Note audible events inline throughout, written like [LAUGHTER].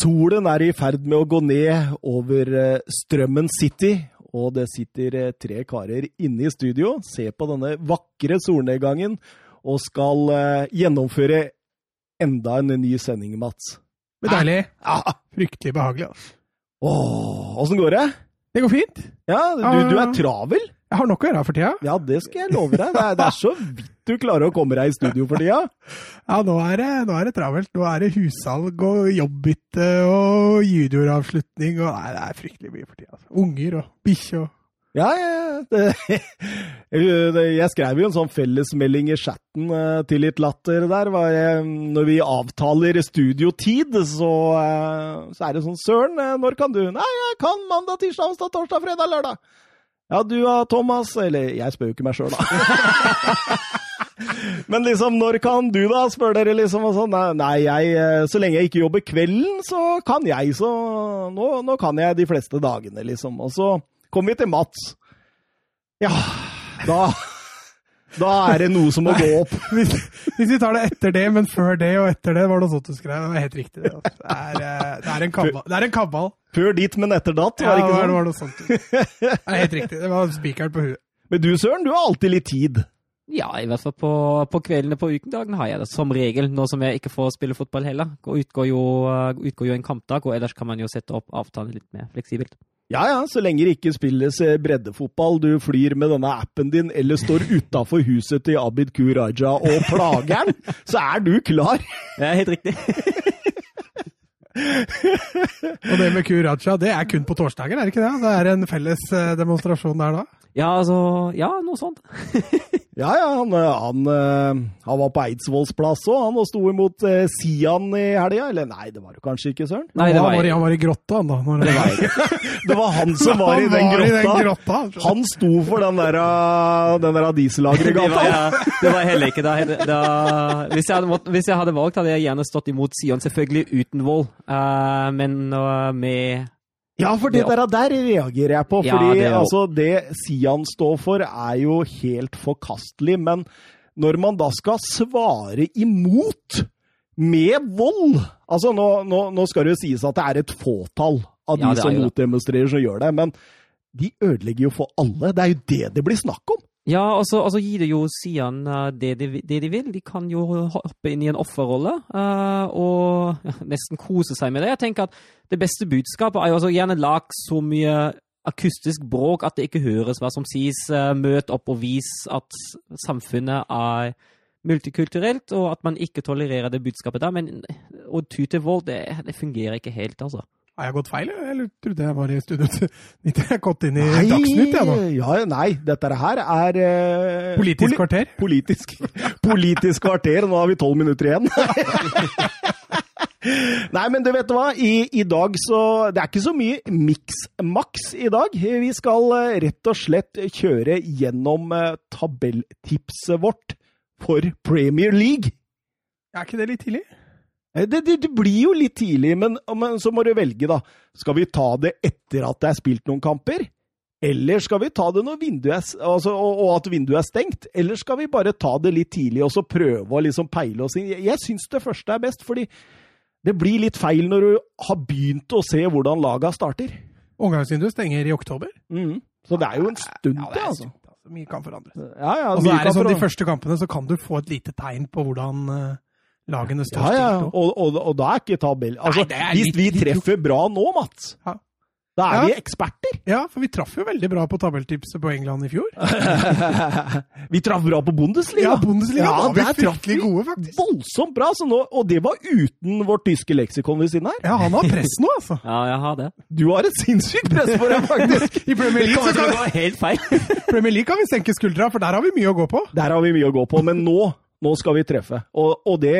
Solen er i ferd med å gå ned over eh, Strømmen City, og det sitter eh, tre karer inne i studio, ser på denne vakre solnedgangen og skal eh, gjennomføre enda en ny sending, Mats. Men deilig. Ja. Fryktelig behagelig. altså. Åh, åssen går det? Det går fint. Ja, du, du er travel? Jeg har nok å gjøre for tida. Ja, det skal jeg love deg. Det er, det er så vidt du klarer å komme deg i studio for tida. Ja, nå er, det, nå er det travelt. Nå er det hussalg og jobbbytte og junioravslutning og Nei, det er fryktelig mye for tida. Altså. Unger og bikkje og Ja, ja, ja. [LAUGHS] Jeg skrev jo en sånn fellesmelding i chatten eh, til litt latter der. Jeg, når vi avtaler studiotid, så, eh, så er det sånn Søren, eh, når kan du? Nei, jeg kan mandag, tirsdag, onsdag, torsdag, fredag, lørdag. Ja, du da, Thomas? Eller jeg spør jo ikke meg sjøl, da. [LAUGHS] Men liksom, når kan du da, spør dere liksom. Og sånn. Nei, jeg, eh, så lenge jeg ikke jobber kvelden, så kan jeg. Så nå, nå kan jeg de fleste dagene, liksom. Og så kommer vi til Mats. Ja, da Da er det noe som må gå opp. [LAUGHS] hvis, hvis vi tar det etter det, men før det og etter det, var det sånt du skrev. Det var helt riktig. Det, altså. det, er, eh, det er en kabal. Det er en kabal. Før dit, men etter datt, var det det ikke det sånn? var noe sånt. Det er helt riktig. Det var spikeren på huet. Men du, Søren, du har alltid litt tid. Ja, i hvert fall på, på kveldene på ukedagen har jeg det som regel, nå som jeg ikke får spille fotball heller. Det Utgår jo, uh, utgår jo en kampdag, og ellers kan man jo sette opp avtalen litt mer fleksibelt. Ja ja, så lenge det ikke spilles eh, breddefotball, du flyr med denne appen din, eller står utafor huset til Abid Q. Raja og plager han, [LAUGHS] så er du klar. Det er helt riktig. Og det med Q Raja, det er kun på torsdager, er det ikke det? Det er en felles eh, demonstrasjon der da? Ja, altså Ja, noe sånt. [LAUGHS] Ja ja, han, eh, han, eh, han var på Eidsvolls plass òg, han og sto imot eh, Sian i helga. Eller nei, det var det kanskje ikke, Søren? Nei, det han, var var, i- han var i grotta, han da. Når Det var. Det [LAUGHS] var han som var i den Han var i den grotta. grotta. Han sto for den der, eh, den der Det var, ja, [LAUGHS] det var heller ikke da, da hvis, jeg hadde, mått- hvis jeg hadde valgt, hadde jeg gjerne stått imot Sian, selvfølgelig uten vold. uh, men uh, med Ja, for det der, der reagerer jeg på. Ja, Fordi det er altså, det Sian står for, er jo helt forkastelig. Men når man da skal svare imot med vold Altså, nå, nå, nå skal det jo sies at det er et fåtall av de Ja, som motdemonstrerer, som gjør det. Men de ødelegger jo for alle. Det er jo det det blir snakk om. Ja, og så, og så gir det jo Sian uh, det, de, det de vil. De kan jo hoppe inn i en offerrolle uh, og ja, nesten kose seg med det. Jeg tenker at det beste budskapet er jo altså gjerne lag så mye akustisk bråk at det ikke høres hva som sies. Uh, møt opp og vis at samfunnet er multikulturelt, og at man ikke tolererer det budskapet der. Men å ty til vold, det, det fungerer ikke helt, altså. Har jeg gått feil, eller trodde jeg var i studio til [LAUGHS] Jeg har gått inn i Dagsnytt, jeg nå. ja, nei, dette her er eh, Politisk poli- kvarter. Politisk, [LAUGHS] politisk kvarter. Nå har vi tolv minutter igjen. [LAUGHS] Nei, men du vet hva? I, I dag så Det er ikke så mye miks-maks i dag. Vi skal eh, rett og slett kjøre gjennom eh, tabelltipset vårt for Premier League. Er ikke det litt tidlig? Eh, Det, det, det blir jo litt tidlig, men, men så må du velge, da. Skal vi ta det etter at det er spilt noen kamper? Eller skal vi ta det når vinduet er, altså, og, og at vinduet er stengt? Eller skal vi bare ta det litt tidlig og så prøve å liksom peile oss inn? Jeg, jeg syns det første er best, fordi det blir litt feil når du har begynt å se hvordan laga starter. Omgangsvinduet stenger i oktober. Mm. Så det er jo en stund til, ja, altså. altså. Mye kan forandres. Ja, ja, Og så er det sånn, De første kampene så kan du få et lite tegn på hvordan eh, lagene står Ja, ja, stilt. og, og, og da er ikke tabell Altså, Nei, hvis litt- vi litt- treffer bra nå, Mats, Ja. da er Ja. vi eksperter. Ja, for vi traff jo veldig bra på tabelltipset på England i fjor. [LAUGHS] vi traff bra på Bundesliga. Ja, Bundesliga var vi fryktelig gode, faktisk. Voldsomt bra, så nå, og det var uten vårt tyske leksikon ved siden her. Ja, han har press nå, altså. Ja, jeg har det. Du har et sinnssykt press for deg, faktisk! [LAUGHS] I Premier League, så kan, Vi... helt feil. [LAUGHS] Premier League kan vi senke skuldra, for der har vi mye å gå på. Der har vi mye å gå på, men nå, nå skal vi treffe. Og, og det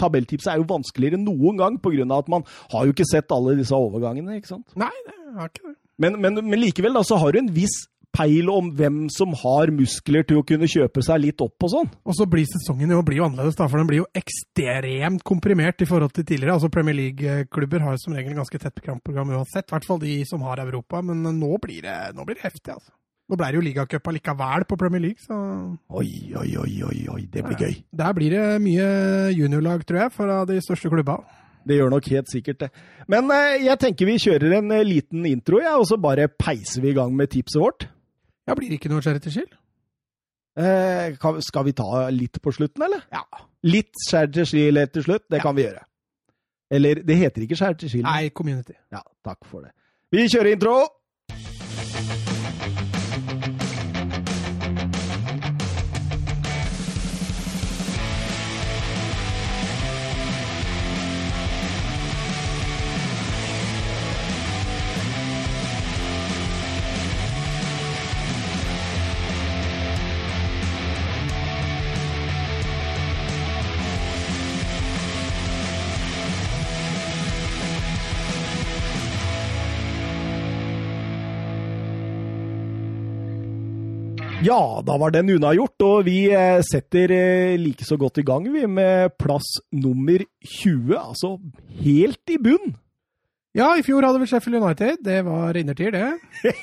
tabelltipset er jo vanskeligere enn noen gang, av at man har jo ikke sett alle disse overgangene, ikke sant? Nei, det har ikke det. Men, men, men likevel, da, så har du en viss peil om hvem som har muskler til å kunne kjøpe seg litt opp og sånn. Og så blir sesongen jo blir jo annerledes, da, for den blir jo ekstremt komprimert i forhold til tidligere. Altså Premier League-klubber har som regel ganske tett kampprogram uansett, i hvert fall de som har Europa. Men nå blir det, nå blir det heftig, altså. Nå ble det jo ligacup allikevel på Premier League, så Oi, oi, oi, oi, oi, det blir gøy. der blir det mye juniorlag, tror jeg, fra de største klubba. Det gjør nok helt sikkert det. Men eh, jeg tenker vi kjører en eh, liten intro, ja, og så bare peiser vi i gang med tipset vårt. Ja, Blir det ikke noe charity shield? Eh, skal vi ta litt på slutten, eller? Ja. Litt charity shield til slutt, det Ja. kan vi gjøre. Eller, det heter ikke charity shield. Nei, community. Ja, takk for det. Vi kjører intro! Ja, da var den unnagjort, og vi eh, setter eh, like så godt i gang vi med plass nummer 20, altså helt i bunn. Ja, i fjor hadde vi Sheffield United. Det var innertier, det. [LAUGHS]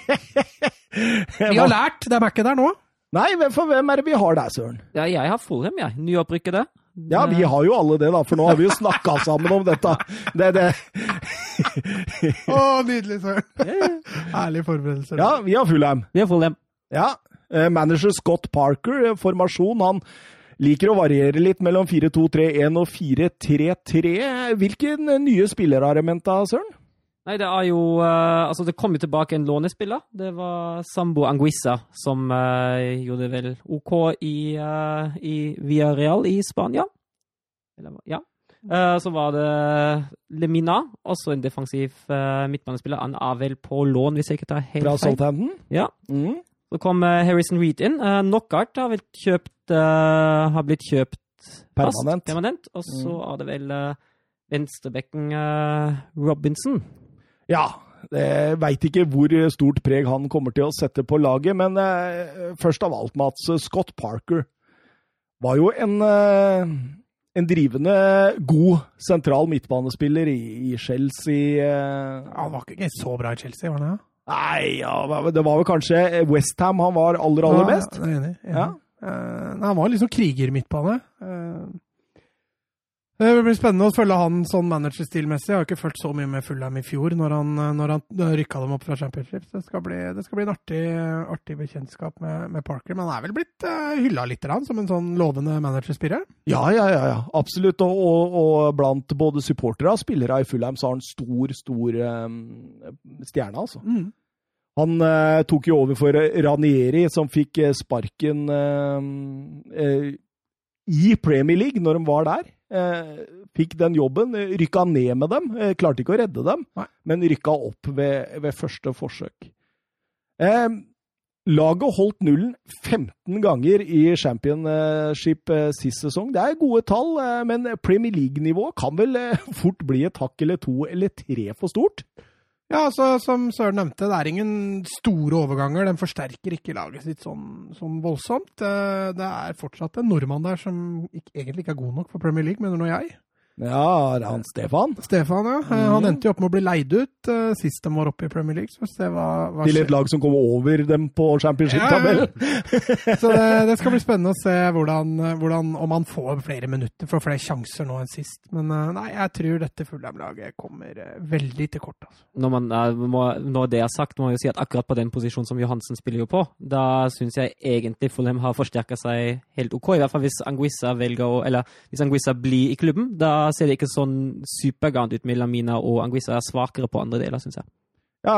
Vi har lært. Det er ikke der nå. Nei, for hvem er det vi har der, Søren? Ja, jeg har Fulham, jeg. Nyopprykket, det. Ja, vi har jo alle det, da, for nå har vi jo snakka sammen om dette. Det, det. Å, nydelig, søren. Ærlige forberedelser. Ja, vi har Fulham. Vi har Fulham. Ja. Eh, Manager Scott Parker, eh, formasjon. Han liker å variere litt mellom 4-2-3-1 og 4-3-3. Hvilken eh, nye spillere har de henta, Søren? Nei, det er jo uh, Altså, det kom jo tilbake en lånespiller. Det var Sambo Anguissa, som uh, gjorde det vel OK i, uh, i Villarreal i Spania. Eller, ja. Så var det Lemina, også en defensiv midtbanespiller. Han er vel på lån, hvis jeg ikke tar helt Fra feil. Southampton? Ja. Mm. Så kom eh, Harrison Reed inn. Uh, Knockout har vel kjøpt eh, Har blitt kjøpt fast, Permanent. permanent. Og så Mm. er det vel uh, venstrebekken Robinson. Ja. Jeg veit ikke hvor stort preg han kommer til å sette på laget, men først av alt, Mats, Scott Parker var jo en, en drivende god sentral midtbanespiller i, i Chelsea. Han var ikke så bra i Chelsea, var han det? Nei, ja, det var vel kanskje Westham han var aller, aller best. Ja, enig. enig. Ja. Uh, han var liksom kriger midtbane. Uh, det blir spennende å følge han sånn managerstilmessig. Jeg har ikke fulgt så mye med Fullheim i fjor, når han, når han rykka dem opp fra Championship. Så det skal bli, det skal bli en artig, artig bekjentskap med, med Parker. Men han er vel blitt uh, hylla litt han, som en sånn lovende managerspiller? Ja, ja, ja, ja. absolutt. Og, og, og blant både supportere og spillere i Fullheim så har han stor, stor um, stjerne, altså. Mm. Han uh, tok jo over for Ranieri, som fikk eh, sparken uh, uh, i Premier League når de var der. Eh, fikk den jobben, eh, rykka ned med dem. Eh, klarte ikke å redde dem, Nei. men rykka opp ved, ved første forsøk. Eh, laget holdt nullen 15 ganger i championship sist sesong. Det er gode tall, men Premier League-nivå kan vel [LAUGHS] fort bli et hakk eller to eller tre for stort? Ja, altså, som Søren nevnte, det er ingen store overganger. Den forsterker ikke laget sitt sånn, sånn voldsomt. Eh, Det er fortsatt en nordmann der som ikke, egentlig ikke er god nok for Premier League, mener nå jeg. Ja, det er han Stefan. Stefan, ja. Eh, Han endte jo opp med å bli leid ut eh, sist de var oppe i Premier League. Hva, hva Til et lag som kommer over dem på championship-tabellen. [LAUGHS] Så det, det skal bli spennende å se hvordan, hvordan, om han får flere minutter, får flere sjanser nå enn sist. Men eh, nei, jeg tror dette Fulham-laget kommer veldig til kort. Altså. Når, man, må, når det er sagt, må man jo si at akkurat på den posisjonen som Johansen spiller jo på, da syns jeg egentlig Fulham har forsterka seg helt OK. I hvert fall hvis Anguissa velger å Eller hvis Anguissa blir i klubben, da ser det ikke sånn supergant ut med Lamina og Anguissa er svakere på andre deler, syns jeg. Ja,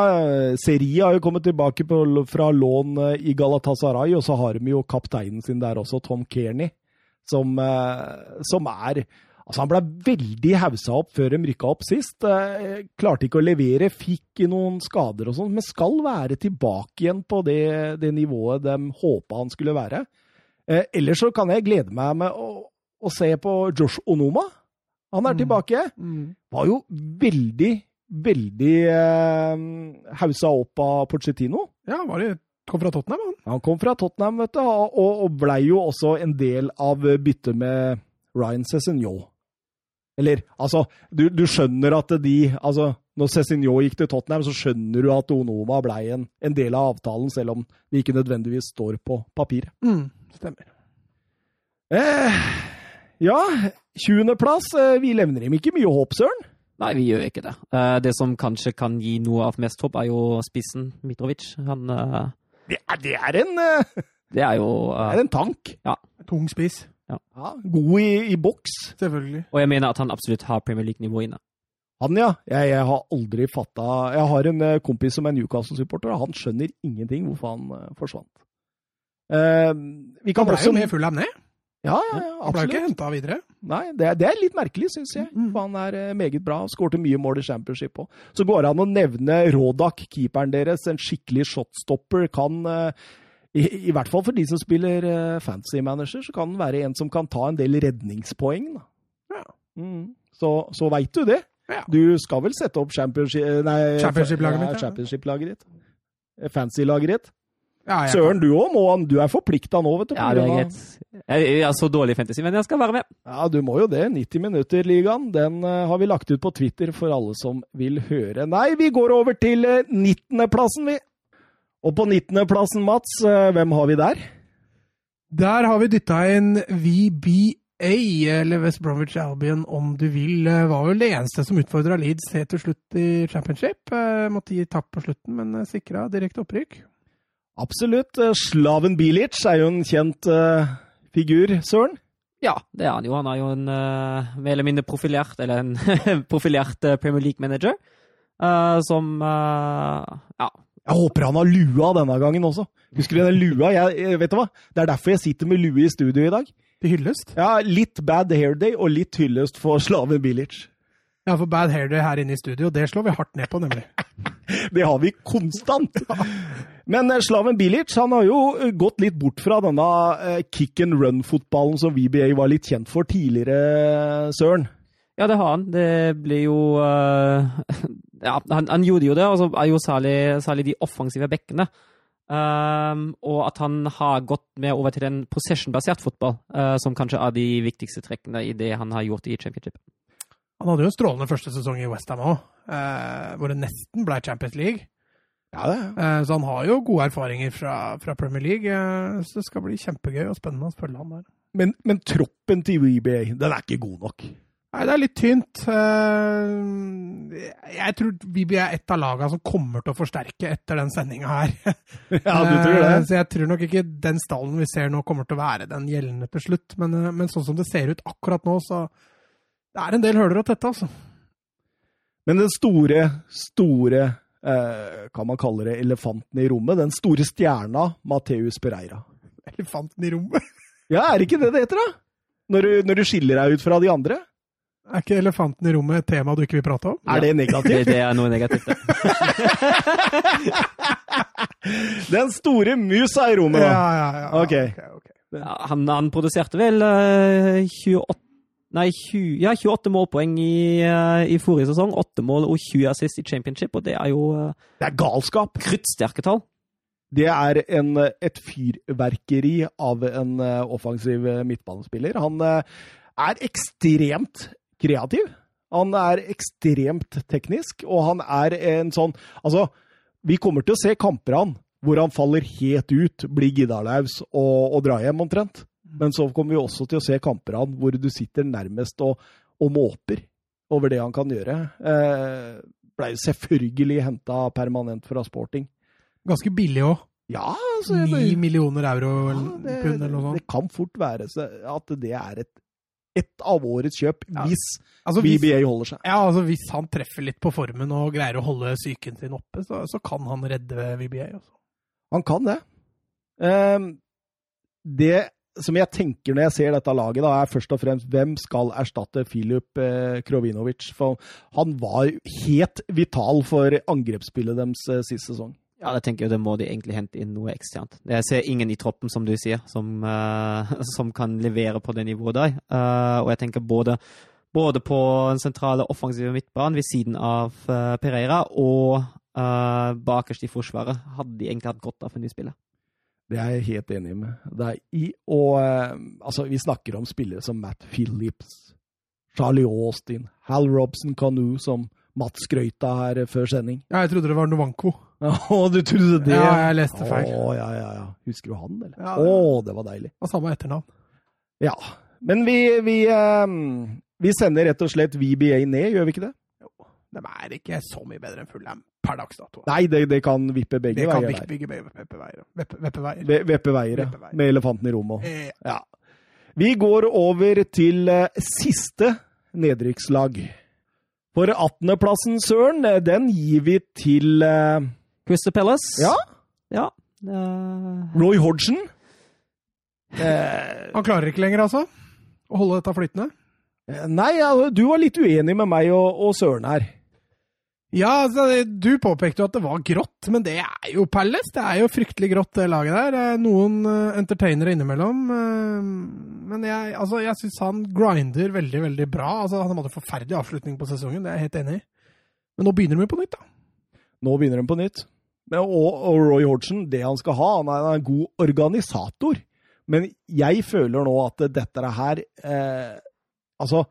Seri har jo kommet tilbake på, fra lån eh, i Galatasaray, og så har de jo kapteinen sin der også, Tom Kearney, som, eh, som er Altså, han ble veldig haussa opp før de rykka opp sist. Eh, klarte ikke å levere, fikk noen skader og sånn, men skal være tilbake igjen på det, det nivået de håpa han skulle være. Eh, ellers så kan jeg glede meg med å, å se på Josh Onoma. Han er Mm. tilbake. Var jo veldig, veldig eh, hausa opp av Pochettino. Ja, var det kom fra Tottenham, han. Han kom fra Tottenham, vet du, og, og blei jo også en del av byttet med Ryan Cézinho. Eller, altså, du, du skjønner at de altså, Når Cézinho gikk til Tottenham, så skjønner du at Onoma blei en, en del av avtalen, selv om det ikke nødvendigvis står på papiret. Mm, stemmer. Eh, ja, 20.-plass. Eh, vi levner dem ikke mye håp, Søren. Nei, vi gjør ikke det. Eh, det som kanskje kan gi noe av mest håp, er jo spissen Mitrovic. Han eh, Det er, det er, en, Det er jo det er en tank. Tung spiss, Ja, god i, i boks. selvfølgelig. Og jeg mener at han absolutt har Premier League-nivå inne. Han, ja. Jeg, jeg har aldri fatta Jeg har en kompis som er Newcastle-supporter, og han skjønner ingenting hvorfor han forsvant. Uh, vi kan Han ble også jo med full ned. Ja, ja, ja, Han ble ikke absolutt. henta videre. Nei, det er, det er litt merkelig, syns jeg. Mm. For han er eh, meget bra. Skårte mye mål i championship òg. Så går det an å nevne Rodak, keeperen deres. En skikkelig shotstopper. Kan eh, i, I hvert fall for de som spiller fantasy manager, så kan han være en som kan ta en del redningspoeng. Da. Ja. Mm. Så, så veit du det. Ja. Du skal vel sette opp championship-laget ja, ja. championship-laget ditt. Fancy-laget ditt. Ja, Søren, du òg må Du er forplikta nå, vet du. Ja, det er greit. Jeg, er så dårlig i fantasy, men jeg skal være med. Ja, du må jo det. 90 minutter-ligaen. Den eh, har vi lagt ut på Twitter for alle som vil høre. Nei, vi går over til uh, 19.-plassen, vi. Og på 19.-plassen, Mats, eh, hvem har vi der? Der har vi dytta inn VBA, eller West Bromwich Albion om du vil. Eh, Var vel det eneste som utfordra Leeds helt til slutt i championship. Eh, Måtte gi tapp på slutten, men sikra direkte opprykk. Absolutt. eh, Slaven Bilic er jo en kjent uh, figur, Søren. Ja, det er han jo. Han er jo en uh, mer eller mindre profilert, eller en [LAUGHS] profilert eh, Premier League-manager. Uh, som Ja. Jeg håper han har lua denne gangen også. Husker du den lua? Jeg, jeg, vet du hva? Det er derfor jeg sitter med lue i studio i dag. Til hyllest. Ja, Litt bad hair day og litt hyllest for Slaven Bilic. Ja, for Bad Hair Day her inne i studio, det slår vi hardt ned på, nemlig. [LAUGHS] Det har vi konstant. [LAUGHS] Men eh, Slaven Bilic han har jo eh, gått litt bort fra denne eh, kick and run-fotballen som VBA var litt kjent for tidligere, Søren. Ja, det har han. Det blir jo uh, [LAUGHS] Ja, han, han gjorde jo det, og så er jo særlig, særlig de offensive bekkene. Um, og at han har gått med over til en possession-basert fotball, uh, som kanskje er de viktigste trekkene i det han har gjort i championship. Han hadde jo en strålende første sesong i Westham òg, uh, hvor det nesten ble Champions League. Ja, det. er. så han har jo gode erfaringer fra, fra Premier League, eh, så det skal bli kjempegøy og spennende å følge han der. Men, men troppen til VBA, den er ikke god nok. Nei, det er litt tynt. Eh, Jeg tror vi er et av lagene som kommer til å forsterke etter den sendinga her. [LAUGHS] Ja, du tror Eh, det? Så jeg tror nok ikke den stallen vi ser nå, kommer til å være den gjeldende til slutt. Men, eh, men sånn som det ser ut akkurat nå, så det er en del høler å tette, altså. Men den store, store eh, Kan man kalle det elefanten i rommet? Den store stjerna Mateus Pereira. [LAUGHS] Elefanten i rommet. [LAUGHS] Ja, er det ikke det det heter, da? Når du, når du skiller deg ut fra de andre? Er ikke elefanten i rommet et tema du ikke vil prate om? Er det negativt? det er noe negativt. det. [LAUGHS] Den store musa i rommet, da. ja, ja. Ok. ok. Ja, han, han produserte vel uh, 28 Nei, 20, ja, 28 målpoeng i, eh, i forrige sesong. 8 mål og 20 assist i championship, og det er jo uh, Det er galskap. kruttsterke tall. Det er en, et fyrverkeri av en eh, offensiv eh, midtbanespiller. Han eh, er ekstremt kreativ. Han er ekstremt teknisk, og han er en sånn Altså, vi kommer til å se kamper han hvor han faller helt ut, blir giddalaus og, og drar hjem omtrent. Men så kommer vi også til å se kamper av hvor du sitter nærmest og, og måper over det han kan gjøre. Eh, Blei selvfølgelig henta permanent fra sporting. Ganske billig òg. Ja, altså Ni millioner euro ja, eller det, pund eller noe det kan fort være så at det er et, ett av årets kjøp, Ja. hvis Altså, BBA holder seg. ja, altså, hvis han treffer litt på formen og greier å holde psyken sin oppe, så, så kan han redde VBA. Også. Han kan det. Um, det som jeg tenker når jeg ser dette laget, da, er først og fremst hvem skal erstatte Filip eh, Krovinovic? For han var helt vital for angrepsspillet deres eh, sist sesong. Ja, det tenker jeg det må de egentlig hente inn noe eksternt. Jeg ser ingen i troppen, som du sier, som, eh, [LAUGHS] som kan levere på det nivået der. Uh, og jeg tenker både, både på den sentrale offensive midtbanen ved siden av uh, Pereira og uh, bakerst i forsvaret hadde de egentlig hatt godt av en ny spiller. Det er jeg helt enig med deg i. Og eh, altså, vi snakker om spillere som Matt Phillips, Charlie Austin, Hal Robson Canoe, som Matt skrøyta her før sending. Ja, jeg trodde det var Novanko. [LAUGHS] Å, du trodde det? Ja, jeg leste feil. Å, ja, ja, ja. Husker du han, eller? Ja, Å, det var deilig. Og samme etternavn. Ja. Men vi, vi, eh, vi sender rett og slett VBA ned, gjør vi ikke det? Jo. De er ikke så mye bedre enn Fulham per dags dato. Nei, det, det kan vippe begge Det kan veier vi der. bygge veppeveier. Veppe- Veppeveier. Ve- Veppe veier. Veppe veier. Med elefanten i rommet. Eh, Ja. Vi går over til eh, siste nedrykkslag. For 18.-plassen, Søren, eh, den gir vi til uh... Christer Palace. Ja, Ja. Uh... Roy Hodgson. Uh... [LAUGHS] Han klarer ikke lenger, altså, å holde dette flytende. nei, du var litt uenig med meg og, og Søren her. Ja, altså, du påpekte jo at det var grått, men det er jo Palace. Det er jo fryktelig grått, det laget der. Noen eh, entertainere innimellom. eh, Men jeg, altså, jeg syns han grinder veldig, veldig bra. Altså, han hadde en forferdelig avslutning på sesongen, det er jeg helt enig i. Men nå begynner de på nytt, da. Nå begynner de på nytt. Og, og Roy Hodgson, det han skal ha, han er en god organisator. Men jeg føler nå at dette her eh, Altså,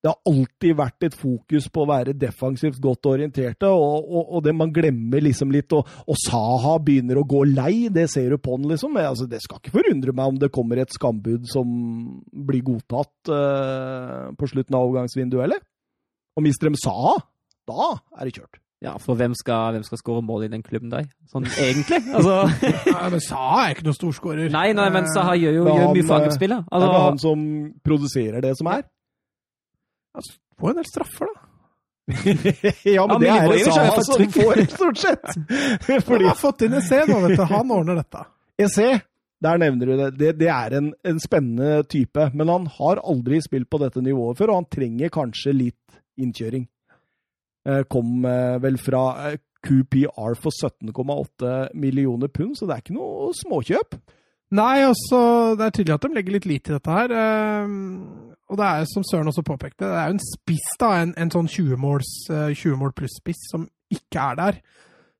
det har alltid vært et fokus på å være defensivt godt orienterte, og, og, og det man glemmer liksom litt. Og, og Saha begynner å gå lei, det ser du på han, liksom. Men, altså, det skal ikke forundre meg om det kommer et skambud som blir godtatt eh, på slutten av overgangsvinduet, eller? Og mister de Saha, da er det kjørt. ja, for hvem skal, hvem skal skåre mål i den klubben der? Sånn egentlig? Altså, [LAUGHS] Ja, men Saha er ikke noen storskårer. nei, nei, men Saha gjør jo gjør mye for angrepsspillet. Altså, det er han Altså, som produserer det som er. Altså, Få en del straffer, da. [LAUGHS] ja, men Ja, det er det samme som får, stort sett. [LAUGHS] Han Fordi har fått inn EC nå, vet du. Han ordner dette. EC, der nevner du det. Det, det er en, en spennende type. Men han har aldri spilt på dette nivået før, og han trenger kanskje litt innkjøring. Eh, Kom eh, vel fra eh, QPR for 17,8 millioner pund, så det er ikke noe småkjøp. Nei, altså, det er tydelig at de legger litt lit i dette her. Og det er, som Søren også påpekte, det er jo en spiss, da, en, en sånn 20-måls, eh, 20 mål pluss-spiss som ikke er der.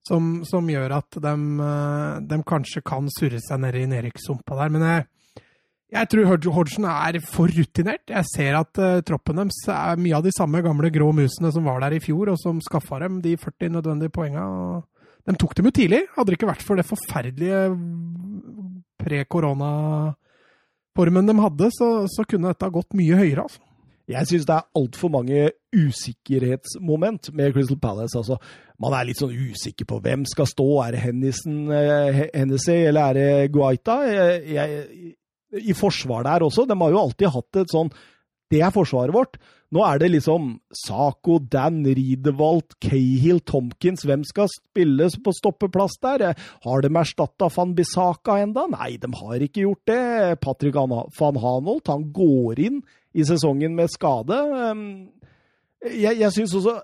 Som, som gjør at de, eh, de kanskje kan surre seg ned i nedrykkssumpa der. Men jeg, jeg tror Hodgson er for rutinert. Jeg ser at uh, troppen deres er mye av de samme gamle grå musene som var der i fjor, og som skaffa dem de 40 nødvendige poenga. De tok dem jo tidlig. Hadde det ikke vært for det forferdelige pre-korona-formen de hadde, så, så kunne dette gått mye høyere. altså. Jeg syns det er altfor mange usikkerhetsmoment med Crystal Palace. Altså, man er litt sånn usikker på hvem skal stå. Er det Hennison, eh, Hennessy eller er det Guaita? Jeg, jeg, I forsvar der også. De har jo alltid hatt et sånn Det er forsvaret vårt. Nå er det liksom Saco, Dan Riedewald, Cahill, Tompkins Hvem skal spille på stoppeplass der? Har de erstatta van Bissaka enda? Nei, de har ikke gjort det. Patrick van Hanolt han går inn i sesongen med skade. Um, Jeg, jeg syns også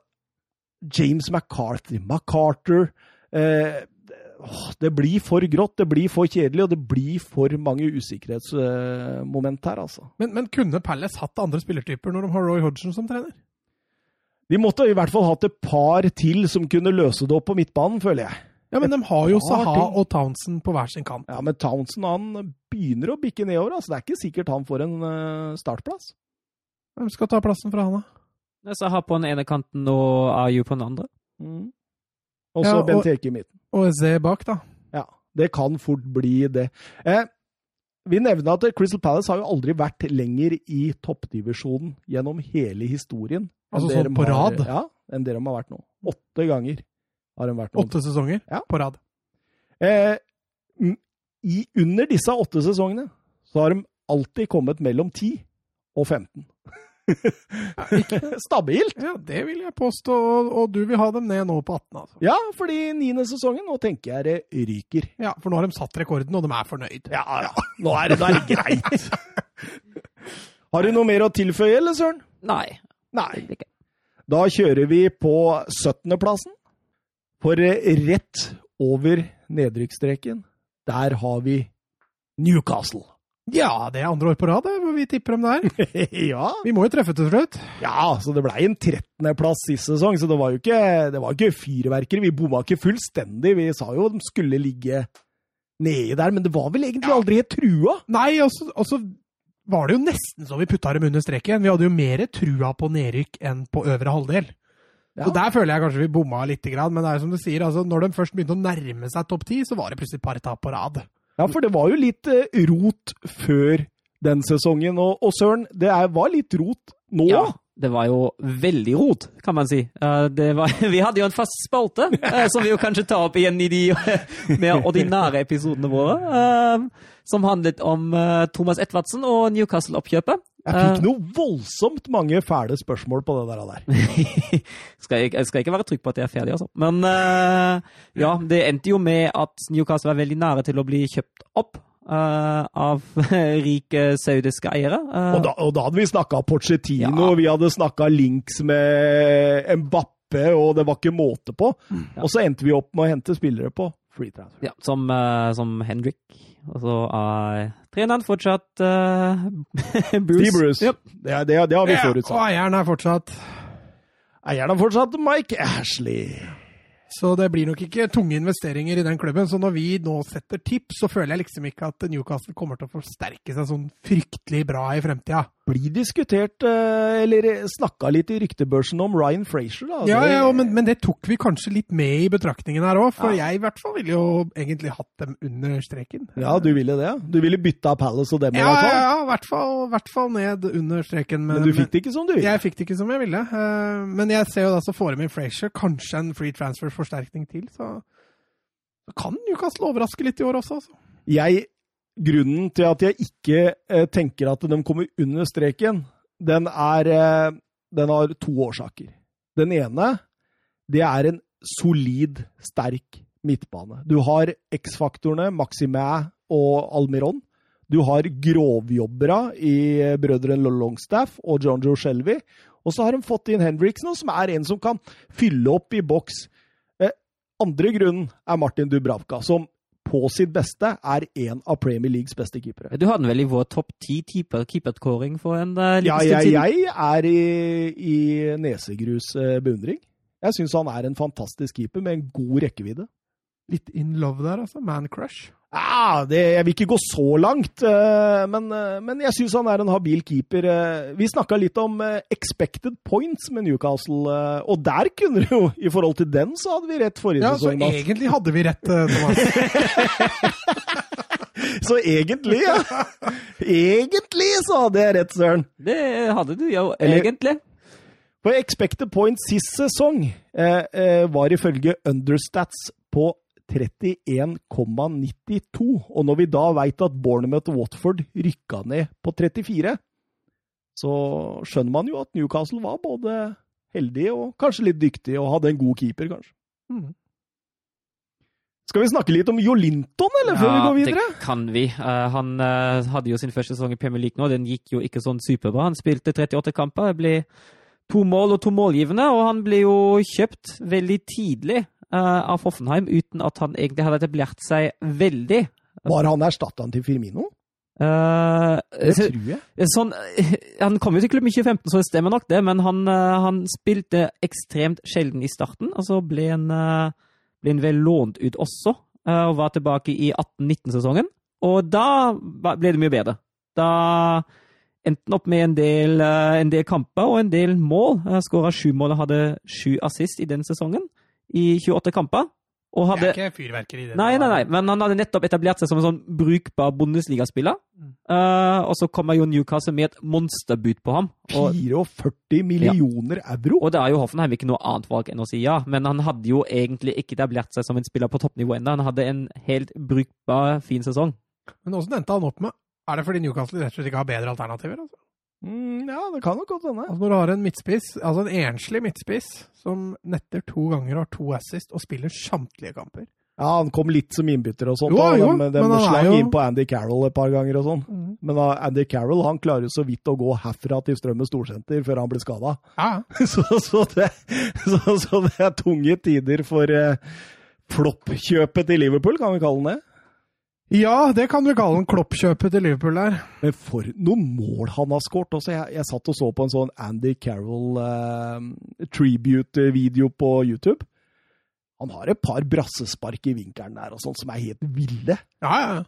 James McCarthy, MacArthur eh, åh, Det blir for grått, det blir for kjedelig, og det blir for mange usikkerhetsmoment her, altså. Men, men kunne Palace hatt andre spillertyper når de har Roy Hodgson som trener? De måtte i hvert fall hatt et par til som kunne løse det opp på midtbanen, føler jeg. Ja, men de har jo Saha og Townsend på hver sin kant. Ja, Men Townsend han begynner å bikke nedover. altså Det er ikke sikkert han får en eh, startplass. Hvem skal ta plassen fra han, da? Saha på den ene kanten og Ayu på den andre. Mm. Og så Ja, og- Benteke i midten. Og Eze bak, da. Ja, det kan fort bli det. Eh, vi nevner at Crystal Palace har jo aldri vært lenger i toppdivisjonen gjennom hele historien. Altså sånn på har- rad? Ja, enn det de har vært nå. Åtte ganger har de vært nå. Åtte sesonger Ja. på rad. Eh, i, under disse åtte sesongene så har de alltid kommet mellom 10 og 15. Stabilt! Ja, det vil jeg påstå, og, og du vil ha dem ned nå på 18, altså. Ja, fordi niende sesongen, nå tenker jeg det ryker. Ja, for nå har de satt rekorden, og de er fornøyd. Ja, ja. Nå er det, da er det greit. [LAUGHS] Har du noe mer å tilføye, eller, Søren? Nei. Nei. Da kjører vi på 17.-plassen. For rett over nedrykksstreken, der har vi Newcastle. Ja, det er andre år på rad, hvor vi tipper dem der. [LAUGHS] ja. Vi må jo treffe til slutt. ja, så det blei en 13.-plass sist sesong, så det var jo ikke, det var ikke fyrverkeri. Vi bomma ikke fullstendig. Vi sa jo de skulle ligge nede der, men det var vel egentlig aldri helt trua. Nei, og så var det jo nesten så vi putta dem under streken. Vi hadde jo mer trua på nedrykk enn på øvre halvdel. Ja. Så Der føler jeg kanskje vi bomma litt, men det er jo som du sier, altså, når de først begynte å nærme seg topp ti, så var det plutselig et par tap på rad. Ja, for det var jo litt eh, rot før den sesongen. Og, og Søren, det er, var litt rot nå. Ja, det var jo veldig rot, kan man si. Uh, var, [LAUGHS] vi hadde jo en fast spalte, uh, som vi jo kanskje tar opp igjen i de [LAUGHS] mer ordinære episodene våre. Uh, som handlet om Thomas Edvardsen og Newcastle-oppkjøpet. Jeg fikk noe voldsomt mange fæle spørsmål på det der. [LAUGHS] skal jeg, jeg, skal ikke være trygg på at jeg er ferdig, altså. Men ja, det endte jo med at Newcastle var veldig nære til å bli kjøpt opp Uh, av [LAUGHS] rike saudiske eiere. Uh, og, da, og, da, hadde vi snakka Porcetino, ja. vi hadde snakka links med Mbappe, og det var ikke måte på. Mm, ja. Og så endte vi opp med å hente spillere på free transfer. Ja, som, uh, som Hendrik. Og så er treneren fortsatt [LAUGHS] Bruce. Steve Bruce. Yep. Det, det, det, har vi forutsatt. og eieren er fortsatt Eieren er fortsatt Mike Ashley. Så det blir nok ikke tunge investeringer i den klubben. Så når vi nå setter tips, så føler jeg liksom ikke at Newcastle kommer til å forsterke seg sånn fryktelig bra i fremtida. Blir diskutert, eh, eller snakka litt i ryktebørsen om Ryan Frazier, da. Ja, ja men, men, det tok vi kanskje litt med i betraktningen her òg. For ja. jeg i hvert fall ville jo egentlig hatt dem under streken. Ja, du ville det? Du ville bytta Palace og dem ja, i hvert fall? Ja, i hvert fall, hvert fall ned under streken. Men, men, du fikk det ikke som du ville? Jeg fikk det ikke som jeg ville. Eh, men jeg ser jo da så får de inn Frazier, kanskje en free transfer forsterkning til, så, så kan Newcastle overraske litt i år også. Så. Jeg, grunnen til at jeg ikke eh, tenker at de kommer under streken, den, er, eh, den har to årsaker. Den ene, det er en solid, sterk midtbane. Du har X-faktorene Maximæ og Almiron. Du har grovjobbere i brødrene Longstaff og John Joe Shelby. Og så har de fått inn Henriksen, som er en som kan fylle opp i boks andre grunnen er Martin Dubravka, som på sitt beste er en av Premier Leagues beste keepere. Du hadde vel i vår topp ti keeperkåring for en uh, liten ja, stund siden? Jeg er i, i nesegrus uh, beundring. Jeg syns han er en fantastisk keeper med en god rekkevidde. Litt in love der, altså? Man crush? Ja, det, jeg vil ikke gå så langt, uh, men, uh, men, jeg syns han er en habil keeper. Uh, vi snakka litt om expected points med Newcastle, og der kunne det jo I forhold til den så hadde vi rett forrige ja, sesong. Ja, så egentlig hadde vi rett, Thomas. [LAUGHS] så egentlig, ja. Egentlig så hadde jeg rett, Søren. Det hadde du jo, egentlig. For expected points sist sesong var ifølge Understats på 31,92. Og når vi da veit at Bournemouth og Watford rykka ned på 34, så skjønner man jo at Newcastle var både heldig og kanskje litt dyktig, og hadde en god keeper, kanskje. Mm. Skal vi snakke litt om Jolinton, eller, før vi går videre? Ja, det kan vi. Uh, han uh, hadde jo sin første sesong i Premier League nå. Den gikk jo ikke sånn superbra. Han spilte 38 kamper. Det ble to mål og to målgivende, og han ble jo kjøpt veldig tidlig av Hoffenheim uten at han egentlig hadde etablert seg veldig. Var han erstatteren til Firmino? Uh, det tror jeg. Sånn, [LAUGHS] han kom jo til klubben i 2015, så det stemmer nok det, men han, uh, han spilte ekstremt sjelden i starten. Og så ble han, ble han vel lånt ut også, og var tilbake i 18-19-sesongen. Og da ble det mye bedre. Da endte han opp med en del, en del kamper og en del mål. Skåra sju mål og hadde sju assist i den sesongen i 28 kamper. Og hadde, det er ikke fyrverkeri, det. Nei, nei, nei, men han hadde nettopp etablert seg som en sånn brukbar Bundesliga-spiller. Mm. Uh, og så kommer jo Newcastle med et monsterbud på ham. Og, 44 millioner ja. euro! Og det er jo Hoffenheim ikke noe annet valg enn å si ja, men han hadde jo egentlig ikke etablert seg som en spiller på toppnivå ennå. Han hadde en helt brukbar, fin sesong. Men åssen endte han opp med Er det fordi Newcastle rett og slett ikke har bedre alternativer? altså? Mm, ja, det kan nok godt hende. Altså når du har en midtspiss, altså en enslig midtspiss, som netter to ganger og har to assist og spiller samtlige kamper Ja, han kom litt som innbytter og sånt. Jo, jo, de, de slang jo... inn på Andy Carroll et par ganger og sånn. Mm. Men uh, Andy Carroll han klarer så vidt å gå herfra til Strømmen storsenter før han blir skada. Ja. [LAUGHS] så, så, det, så, så, det, er tunge tider for uh, floppkjøpet til Liverpool, kan vi kalle den det? Ja, det kan du kalle en kloppkjøpet til Liverpool der. Men for noen mål han har skåret. Jeg, jeg, satt og så på en sånn Andy Carroll uh, tribute-video på YouTube. Han har et par brassespark i vinkelen der og sånn som er helt ville. Ja, ja.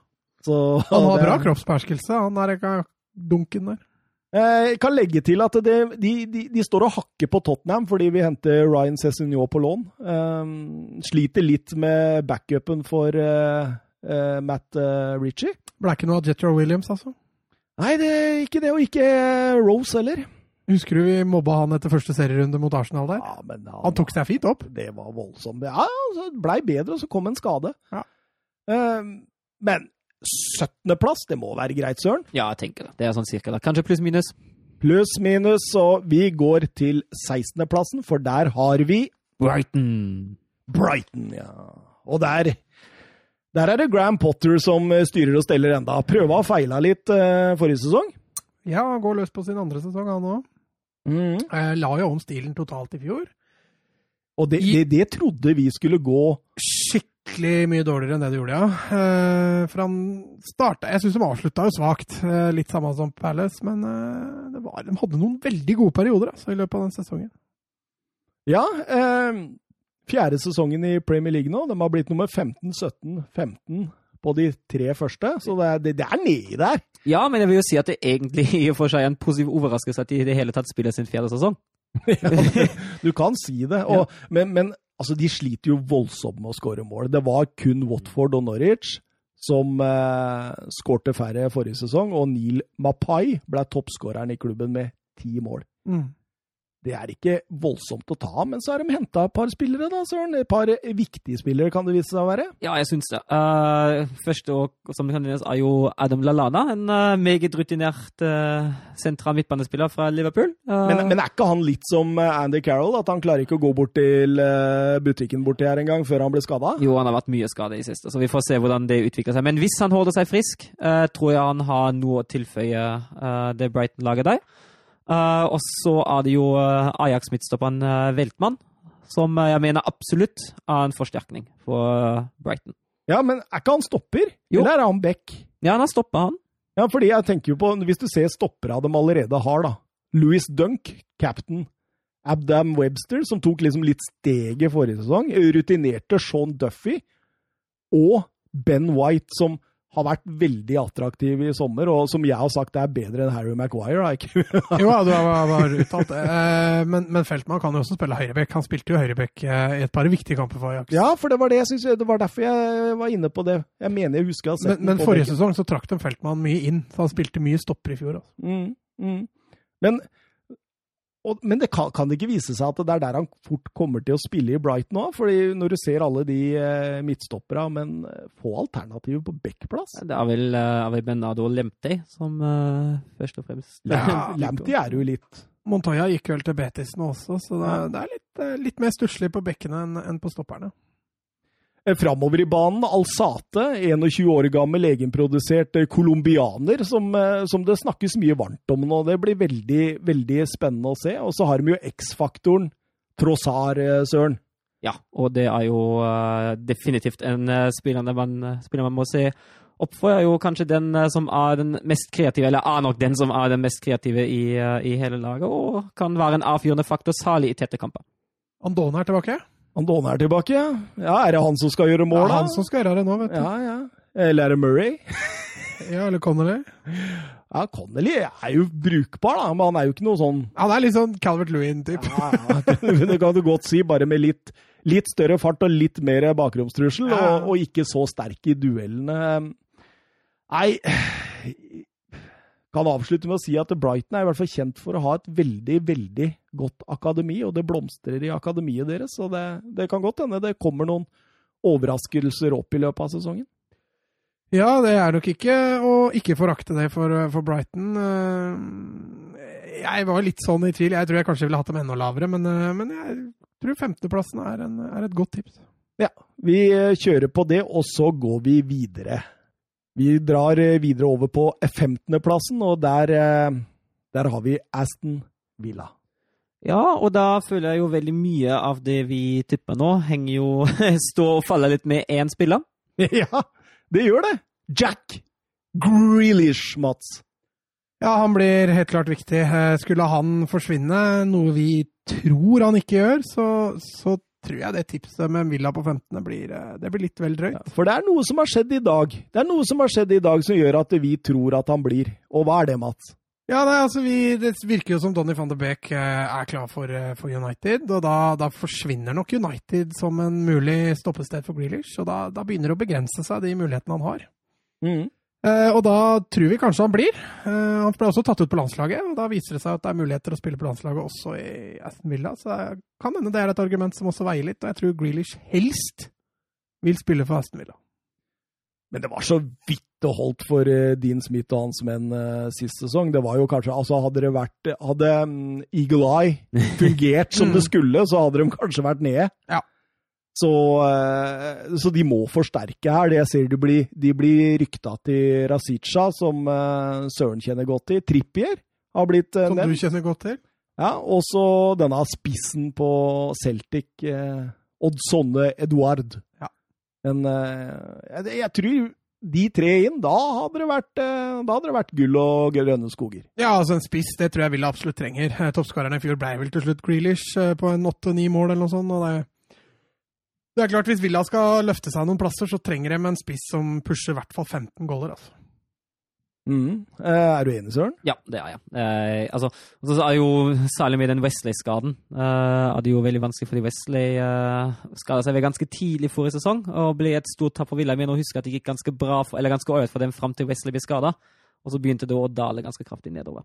Så, [LAUGHS] han har det, bra kroppsperskelse, han er ikke dunken der. Jeg kan legge til at det, de, de, de, står og hakker på Tottenham fordi vi henter Ryan Cézinho på lån. Um, sliter litt med backupen for uh, uh, Matt uh, Ritchie. Ble ikke noe av Jetro Williams, altså? Nei, det er ikke det, og ikke Rose heller. Husker du vi mobba han etter første serierunde mot Arsenal der? Ja, men han, Han tok seg fint opp. Det var voldsomt. Ja, altså, det blei bedre, og så kom en skade. Ja. Uh, men 17.-plass, det må være greit, Søren. Ja, jeg tenker det. Det er sånn cirka Da. Kanskje pluss minus. Pluss minus, og vi går til 16.-plassen, for der har vi Brighton. Brighton, ja. Og der der er det Graham Potter som eh, styrer og steller enda. Prøva og feila litt eh, forrige sesong. Ja, han går løs på sin andre sesong, han òg. Mm. Eh, la jo om stilen totalt i fjor. Og det, det, det trodde vi skulle gå Skikkelig mye dårligere enn det det gjorde, ja. Eh, for han starta Jeg syns de avslutta jo svakt. Litt samme som Palace, men det var, de hadde noen veldig gode perioder altså, i løpet av den sesongen. Ja, eh, fjerde sesongen i Premier League nå. De har blitt nummer 15, 17, 15 på de tre første, så det er, det, det er nedi der. Ja, men jeg vil jo si at det egentlig i og for seg er en positiv overraskelse at de i det hele tatt spiller sin fjerde sesong. [LAUGHS] Du kan si det. Og, Men, men altså, de sliter jo voldsomt med å skåre mål. Det var kun Watford og Norwich som eh, skårte færre forrige sesong, og Neil Mapai ble toppskåreren i klubben med ti mål. Mm. Det er ikke voldsomt å ta av, men så har de henta et par spillere, da, Søren. Et par viktige spillere, kan det vise seg å være. Ja, jeg syns det. Uh, første år, som kan nevnes er jo Adam Lallana, en uh, meget rutinert uh, sentral midtbanespiller fra Liverpool. Men, men er ikke han litt som Andy Carroll, at han klarer ikke å gå bort til butikken borti her engang før han ble skada? Jo, han har vært mye skadet i siste, så vi får se hvordan det utvikler seg. Men hvis han holder seg frisk, tror jeg han har noe å tilføye det Brighton-laget der. Eh, og så er det jo uh, Ajax-midtstopperen uh, Veltmann, som eh, jeg mener absolutt er en forsterkning for eh, Brighton. Ja, men er ikke han stopper? Jo. Eller er han back? Ja, han har stoppa, han. Ja, fordi jeg tenker jo på, hvis du ser stoppere de allerede har, da. Louis Dunk, captain. Abdam Webster, som tok liksom litt steget forrige sesong. Rutinerte Sean Duffy. Og Ben White, som har vært veldig attraktiv i sommer, og som jeg har sagt er bedre enn Harry Maguire. Da, ikke? [LAUGHS] Jo, du har, har uttalt det. Eh, men, men Feltmann kan jo også spille høyrebekk. Han spilte jo høyrebekk eh, i et par viktige kamper for Ajax. ja, for det var det jeg synes, det var derfor jeg var inne på det. Jeg mener jeg husker å ha sett Men, men forrige sesong så trakk de Feltmann mye inn, så han spilte mye stopper i fjor. Altså. Mm, mm. Men, og, men det kan, kan det ikke vise seg at det er der han fort kommer til å spille i Brighton òg? Fordi når du ser alle de eh, midtstoppere, men eh, få alternativer på backplass. Det er vel, uh, er vel Bernardo Lemte som uh, først og fremst Ja, [LAUGHS] Lamptey er jo litt Montoya gikk vel til Betis nå også, så det, er- det er litt, eh, litt mer stusslig på bekkene enn enn på stopperne. Eh, Framover i banen, Alsate, 21 år gammel egenprodusert eh, colombianer, som, eh, som det snakkes mye varmt om nå. Det blir veldig, veldig spennende å se. Og så har de jo X-faktoren, Trossar, Søren. Ja, og det er jo definitivt en spiller, man, spiller man må se opp for. Er jo kanskje den som er den mest kreative, eller er nok den som er den mest kreative i, i hele laget, og kan være en avgjørende faktor, særlig i tette kamper. Andone er tilbake. Andone er tilbake. ja. Ja, Er det han som skal gjøre mål, er Ja, han som skal gjøre det nå, vet du. Ja, ja. Eller er det Murray? [LAUGHS] Ja, eller Connolly. Ja, Connolly er jo brukbar, da, men han er jo ikke noe sånn Han er litt sånn Calvert Lewin-type. ja, ja, [LAUGHS] Det kan du godt si, bare med litt, litt større fart og litt mer bakromstrussel, og, og ikke så sterk i duellene. Nei Kan avslutte med å si at Brighton er i hvert fall kjent for å ha et veldig, veldig godt akademi, og det blomstrer i akademiet deres, så det, det kan godt hende det kommer noen overraskelser opp i løpet av sesongen. Ja, det er nok ikke å ikke forakte det for, for Brighton. Jeg var litt sånn i tvil. Jeg tror jeg kanskje ville hatt dem enda lavere, men, men jeg tror 15.-plassen er, en- er et godt tips. Ja, vi kjører på det, og så går vi videre. Vi drar eh, videre over på 15.-plassen, og der, eh, der har vi Aston Villa. Ja, og da føler jeg jo veldig mye av det vi tipper nå, henger jo [LAUGHS] Står og faller litt med én spiller. [LAUGHS] ja, det gjør det! Jack Grealish, Mats. Ja, han blir helt klart viktig. Eh, Skulle han forsvinne, noe vi tror han ikke gjør, så, så tror jeg det tipset med Villa på 15. blir, eh, det blir litt vel drøyt. For det er noe som har skjedd i dag. Det er noe som har skjedd i dag som gjør at vi tror at han blir. Og hva er det, Mats? Ja, nei, altså vi, Det virker jo som Donny van de Beek eh, er klar for, eh, for United. og da, da forsvinner nok United som en mulig stoppested for Grealish. og Da, da begynner det å begrense seg, de mulighetene han har. Mm. Eh, og da tror vi kanskje han blir. Eh, han ble også tatt ut på landslaget, og da viser det seg at det er muligheter å spille på landslaget også i Aston Villa. Så det kan hende det er et argument som også veier litt, og jeg tror Grealish helst vil spille for Aston Villa. Men det var så vidt det holdt for uh, Dean Smith og hans menn uh, sist sesong. Det var jo kanskje, altså Hadde det vært Hadde um, Eagle Eye [LAUGHS] fungert som det skulle, så hadde de kanskje vært nede. Ja. Så, uh, så, de må forsterke her. Det jeg ser de blir, de blir rykta til Rasica, som Søren kjenner godt til. Trippier har blitt nevnt. Som du kjenner godt til? Ja, og så denne spissen på Celtic, Odd Sonne Eduard. Ja. En, jeg, jeg tror de tre inn, da hadde det vært, da hadde det vært gull og grønne skoger. Ja, altså en spiss, det tror jeg Villa absolutt trenger. Toppskåreren i fjor ble vel til slutt Grealish på en åtte-ni mål eller noe sånt. og det, det er klart, Hvis Villa skal løfte seg noen plasser, så trenger de en spiss som pusher i hvert fall 15 goller. altså. Mm. Er du enig, Søren? Ja, det er jeg. Eh, altså, så er jo Særlig med den Wesley-skaden eh, er det jo veldig vanskelig fordi Wesley eh, skada seg ved ganske tidlig forrige sesong og ble et stort tap for Villa. Jeg mener å huske at det gikk ganske bra for, eller ganske ålreit for dem fram til Wesley ble skada. Og så begynte det å dale ganske kraftig nedover.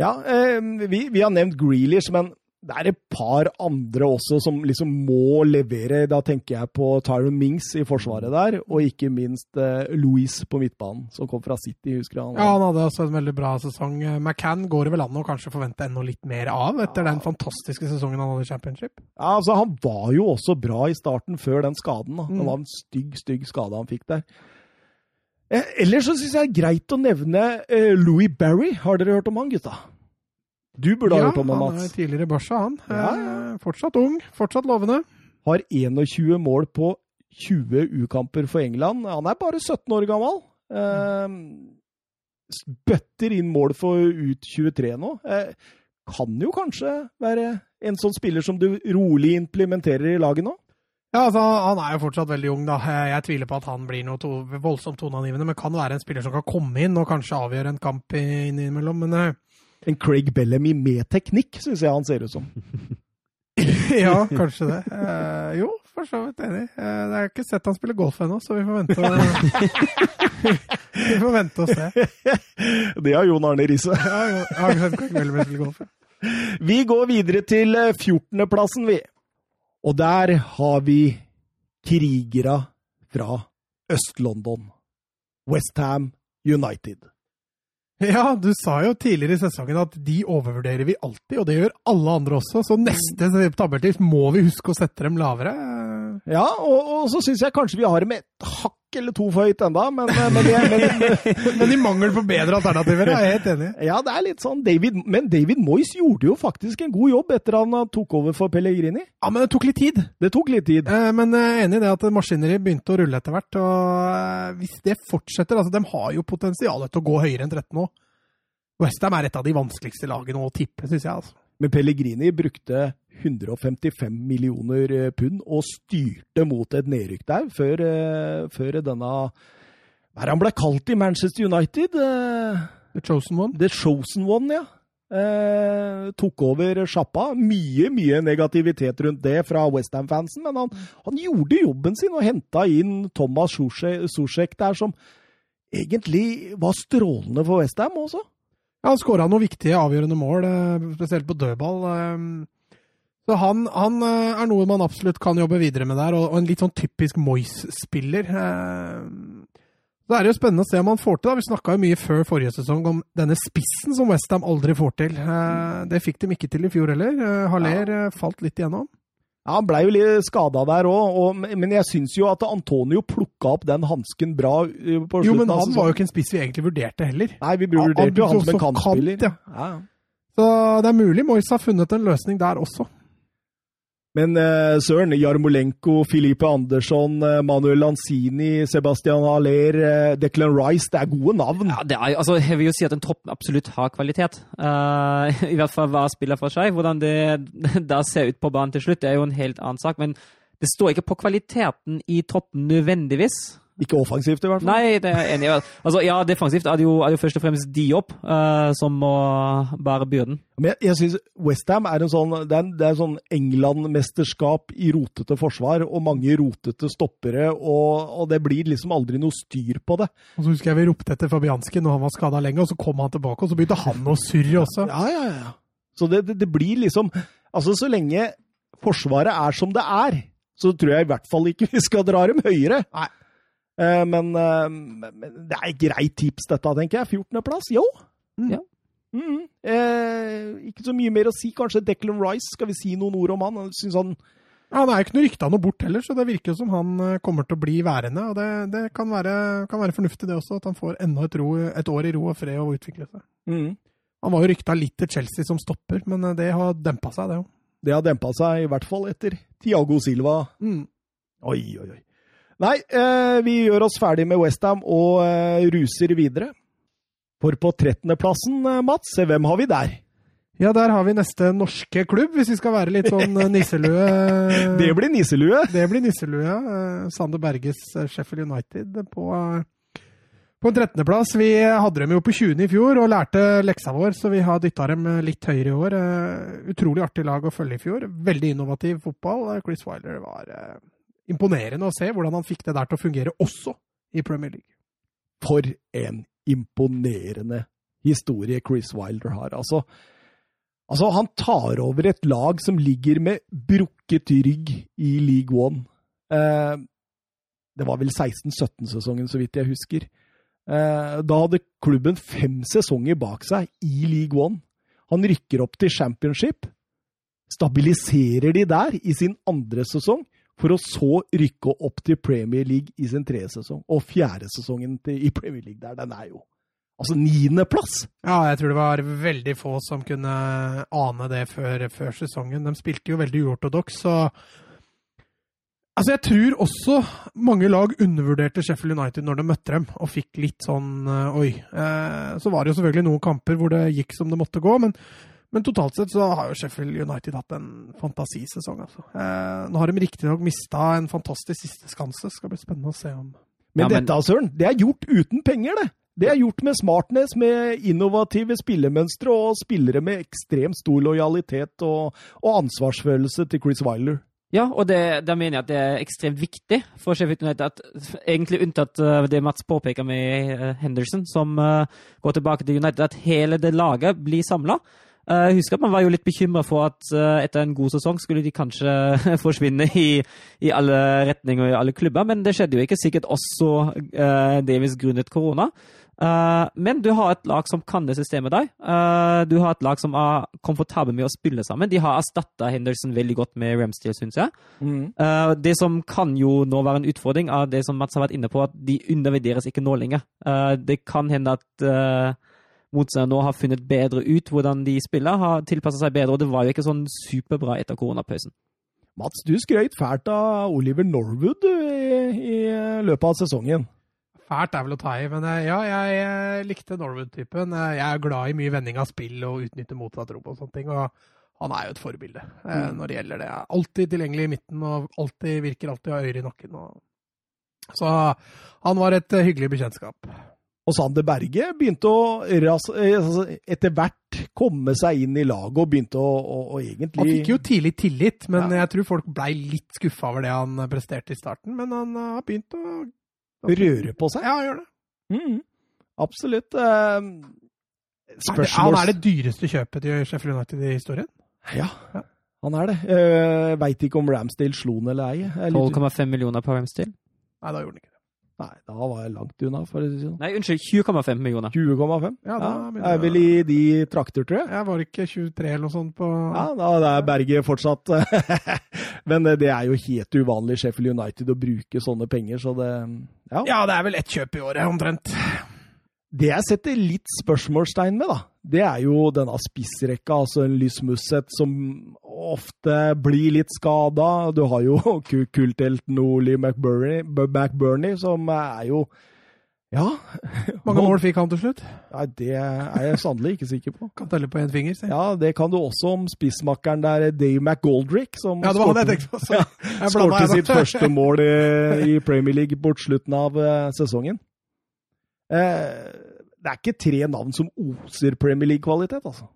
Ja, eh, vi, vi, har nevnt Grealish, men det er et par andre også som liksom må levere. Da tenker jeg på Tyron Mings i forsvaret der, og ikke minst eh, Louise på midtbanen, som kom fra City. husker jeg. Ja, han hadde også en veldig bra sesong. McCann går det vel an å kanskje forvente enda litt mer av etter ja. den fantastiske sesongen han hadde i Championship? Ja, altså Han var jo også bra i starten, før den skaden. da. Det var en stygg, stygg skade han fikk der. Eh, ellers så syns jeg det er greit å nevne eh, Louis Barry. Har dere hørt om han, gutta? Du burde ha hørt om ham, Mats. Ja, han er tidligere Barca, han. Ja. Eh, fortsatt ung, fortsatt lovende. Har 21 mål på 20 U-kamper for England. Han er bare 17 år gammel. Eh, bøtter inn mål for ut-23 nå. Eh, kan jo kanskje være en sånn spiller som du rolig implementerer i laget nå? Ja, altså, Han er jo fortsatt veldig ung. da. Jeg tviler på at han blir noe to voldsomt toneangivende, men kan være en spiller som kan komme inn og kanskje avgjøre en kamp innimellom. Men eh, en Craig Bellamy med teknikk, syns jeg han ser ut som. [LAUGHS] ja, kanskje det. Uh, jo, for så vidt enig. Uh, jeg har ikke sett han spille golf ennå, så vi får vente og [LAUGHS] Vi får vente og se. [LAUGHS] Det har Jon Arne Riise. ja, jeg har ikke sett Craig Bellamy spille golf. Vi går videre til 14.-plassen, vi. Og der har vi krigere fra Øst-London. Westham United. Ja, du sa jo tidligere i sesongen at de overvurderer vi alltid, og det gjør alle andre også. Så neste tabelltips må vi huske å sette dem lavere. Ja, og, og så syns jeg kanskje vi har dem et hakk eller to for høyt enda, men, men, men, [LAUGHS] men, i mangel på bedre alternativer er jeg helt enig. Ja, det er litt sånn David, Men David Moyes gjorde jo faktisk en god jobb etter han tok over for Pellegrini. Ja, men det tok litt tid. Det tok litt tid. Eh, men jeg er enig i det at maskineriet begynte å rulle etter hvert. og Hvis det fortsetter altså De har jo potensial til å gå høyere enn 13 nå. Westham er et av de vanskeligste lagene å tippe, syns jeg. altså. Men Pellegrini brukte 155 millioner eh, pund og styrte mot et nedrykk der før, uh, før denne Hva er det han ble kalt i Manchester United? Uh, The Chosen One? The Chosen One, ja. Eh, tok over sjappa. Mye mye negativitet rundt det fra Westham-fansen, men han, han, gjorde jobben sin og henta inn Thomas Susek der, som egentlig var strålende for Westham også. Ja, han skåra noen viktige, avgjørende mål, spesielt på dødball. Så han, han, eh, er noe man absolutt kan jobbe videre med der, og, en litt sånn typisk Moyes-spiller. Eh, så er det jo spennende å se om han får til. da. Vi snakka mye før forrige sesong om denne spissen som Westham aldri får til. Eh, det fikk de ikke til i fjor heller. Haller ja. falt litt igjennom. Ja, Han blei jo litt skada der òg, men jeg syns jo at Antonio plukka opp den hansken bra. på Jo, men han var jo ikke en spiss vi egentlig vurderte heller. Nei, vi vurderte jo han som en kantspiller. Kant, ja. Ja. Så det er mulig Moyes har funnet en løsning der også. Men uh, søren, Jarmolenko, Filipe Andersson, uh, Manuel Lanzini, Sebastian Haller, uh, Declan Rice Det er gode navn. Ja, det er, altså, Jeg vil jo si at en troppen absolutt har kvalitet. [LAUGHS] I hvert fall hver spiller for seg. Hvordan det [LAUGHS] da ser ut på banen til slutt, det er jo en helt annen sak. Men det står ikke på kvaliteten i troppen nødvendigvis. Ikke offensivt, i hvert fall. Nei, det er enig. Altså, ja, defensivt er det jo, er det jo først og fremst Diop uh, som må bære byrden. Men jeg, jeg syns Westham er en sånn Det er, det er sånn England-mesterskap i rotete forsvar og mange rotete stoppere, og, og, det blir liksom aldri noe styr på det. Og så husker jeg vi ropte etter Fabianski når han var skada lenge, og så kom han tilbake, og så begynte han å surre også. Ja, ja, ja. Så det, det, det blir liksom Altså, så lenge Forsvaret er som det er, så tror jeg i hvert fall ikke vi skal dra dem høyere. Nei. Eh, men, eh, men, det er greit tips, dette, tenker jeg. 14.-plass, jo. Mm. Ja. Mm. Eh, ikke så mye mer å si. Kanskje Declan Rice, skal vi si noen ord om han? Synes han ja, Det er jo ikke noe rykte av noe bort heller, så det virker som han eh, kommer til å bli værende. og Det, det kan, være, kan, være, fornuftig, det også, at han får enda et, ro, et år i ro og fred og utvikle seg. Mm. Han var jo rykta litt til Chelsea som stopper, men det har dempa seg, det òg. Det har dempa seg, i hvert fall etter Tiago Silva. Mm. Oi, oi, oi. Nei, eh, vi gjør oss ferdig med Westham og eh, ruser videre. For på 13.-plassen, eh, Mats, hvem har vi der? Ja, der har vi neste norske klubb, hvis vi skal være litt sånn nisselue. [LAUGHS] det blir nisselue. Det blir nisselue, Sander Berges Sheffield United på på en 13.-plass. Vi hadde dem jo på 20. i fjor og lærte leksa vår, så vi har dytta dem litt høyere i år. Utrolig artig lag å følge i fjor. Veldig innovativ fotball. Chris Wiler var imponerende å se hvordan han fikk det der til å fungere også i Premier League. For en imponerende historie Chris Wilder har. Altså, altså han tar over et lag som ligger med brukket rygg i League One. Eh, det var vel 16-17-sesongen, så vidt jeg husker. Eh, da hadde klubben fem sesonger bak seg i League One. Han rykker opp til championship. Stabiliserer de der i sin andre sesong for å så rykke opp til Premier League i sin tredje sesong. Og fjerde sesongen til, i Premier League der, den er jo altså niendeplass! Ja, jeg tror det var veldig få som kunne ane det før, før sesongen. De spilte jo veldig uortodoks, så Altså, jeg tror også mange lag undervurderte Sheffield United når de møtte dem, og fikk litt sånn Oi. Eh, så var det jo selvfølgelig noen kamper hvor det gikk som det måtte gå, men men totalt sett så har jo Sheffield United hatt en fantasisesong. Altså. Eh, nå har de riktignok mista en fantastisk siste skanse. Skal bli spennende å se om Men, ja, men... dette, Søren, det er gjort uten penger, det! Det er gjort med smartness, med innovative spillemønstre og spillere med ekstremt stor lojalitet og, og ansvarsfølelse til Chris Wiler. Ja, og det, da mener jeg at det er ekstremt viktig for Sheffield United at egentlig unntatt uh, det Mats påpeker med uh, Henderson, som uh, går tilbake til United, at hele det laget blir samla. Eh, jeg husker at man var jo litt bekymra for at eh, etter en god sesong skulle de kanskje [LAUGHS] forsvinne i, i, alle retninger og i alle klubber, men det skjedde jo ikke. Sikkert også uh, delvis grunnet korona. Men du har et lag som kan det systemet der. Du har et lag som er komfortabel med å spille sammen. De har erstatta Henderson veldig godt med Ramsdale, syns jeg. Mm. Det som kan jo nå være en utfordring, er det som Mats har vært inne på, at de undervurderes ikke nå lenger. det kan hende at motstanderne nå har funnet bedre ut hvordan de spiller, har tilpassa seg bedre. Og det var jo ikke sånn superbra etter koronapausen. Mats, du skrøt fælt av Oliver Norwood i, i løpet av sesongen. Fælt er vel å ta i, men eh, ja, jeg, jeg likte Norwood-typen. Eh, jeg er glad i mye vending av spill og utnytte motsatt rom og sånne ting. og han er jo et forbilde eh, mm. når det gjelder det. Alltid tilgjengelig i midten og alltid, virker alltid å ha øyre i nakken. Og... Så han var et hyggelig bekjentskap. Og Sander Berge begynte å eh, altså, etter hvert komme seg inn i laget og begynte å, å, å egentlig Han fikk jo tidlig tillit, men ja. jeg tror folk blei litt skuffa over det han presterte i starten. Men han har begynt å, Røre på seg? Ja, han gjør det. Mm, absolutt. Spørsmål Han er det dyreste kjøpet til Sheffield United i historien? Ja, ja. han er det. Uh, Veit ikke om Ramsdale slo han eller ei. 12,5 millioner på Ramsdale? Nei, da gjorde han ikke. Nei, da var jeg langt unna, for å si sånn. Nei, unnskyld, 20,5 millioner. 20,5? Ja, da ja, er vel i de trakter, tror jeg. Jeg var ikke 23 eller noe sånt på Ja, da er Berget fortsatt [LAUGHS] Men det er jo helt uvanlig Sheffield United å bruke sånne penger, så det Ja, ja det er vel ett kjøp i året, omtrent. Det jeg setter litt spørsmålstegn med, da, det er jo denne spissrekka. Altså en Lys Musset som ofte blir litt skada. Du har jo [LAUGHS] kulthelten Oli McBurney, McBurney, som er jo Ja. Mange [LAUGHS] mål fikk han til slutt? Nei, Det er jeg sannelig ikke sikker på. Kan telle på én finger. Se. Ja, Det kan du også om spissmakkeren der, Dave McGoldrick, som Ja, skårte- [LAUGHS] sitt første mål i, i Premier League bort slutten av eh, sesongen. Eh, det er ikke tre navn som oser Premier League-kvalitet, altså.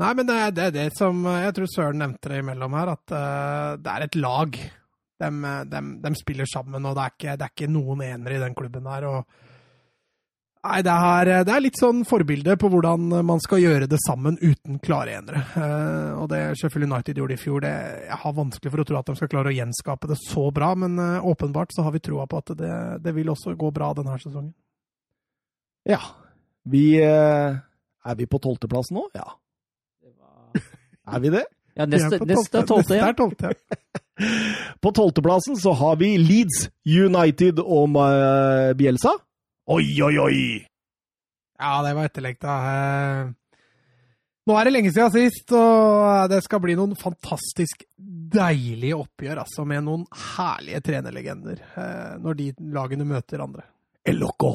Nei, men det er det, det som Jeg tror Søren nevnte det imellom her, at uh, det er et lag. De, spiller sammen, og det er, ikke, det er ikke noen enere i den klubben her. og Nei, det er, det er litt sånn forbilde på hvordan man skal gjøre det sammen uten klare enere. Uh, og det Sheffield United gjorde i fjor, det, jeg har vanskelig for å tro at de skal klare å gjenskape det så bra, men uh, åpenbart så har vi troa på at det, det vil også gå bra denne sesongen. Ja. Vi eh, Er vi på tolvteplass nå? Ja. [LAUGHS] Er vi det? Ja, neste, er tolvte- ja. neste er tolvte, ja. [LAUGHS] På tolvteplassen så har vi Leeds United og eh, Bielsa. Oi, oi, oi! Ja, det var etterlengta. Eh, Nå er det lenge siden sist, og det skal bli noen fantastisk deilige oppgjør altså, med noen herlige trenerlegender når de lagene møter andre. El Loco.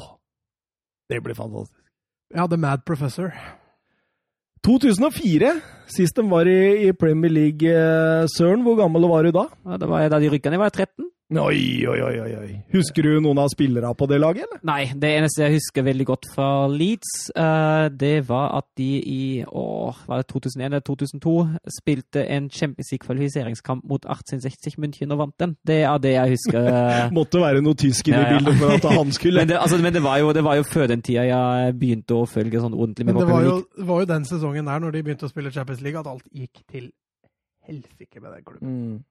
Det blir fantastisk. Ja, The Mad Professor. 2004, sist de var i, i Premier League. eh, Søren, hvor gammel var du da? Ja, det var da de rykka ned, var jeg 13. Oi, oi, oi, oi, oi. Husker du noen av spillerne på det laget, eller? Nei, det eneste jeg husker veldig godt fra Leeds, eh, det var at de i åh, var det 2001 eller 2002 spilte en Champions League-kvalifiseringskamp mot 1860 München og vant den. Det er det jeg husker. [LAUGHS] eh. Måtte være noe tysk i det Ja, ja. bildet for at han skulle Men, det, altså, men det, var jo, det var jo før den tida jeg begynte å følge sånn ordentlig med Men det var, jo, var jo den sesongen der, når de begynte å spille Champions League, at alt gikk til helsike med den klubben. Mm.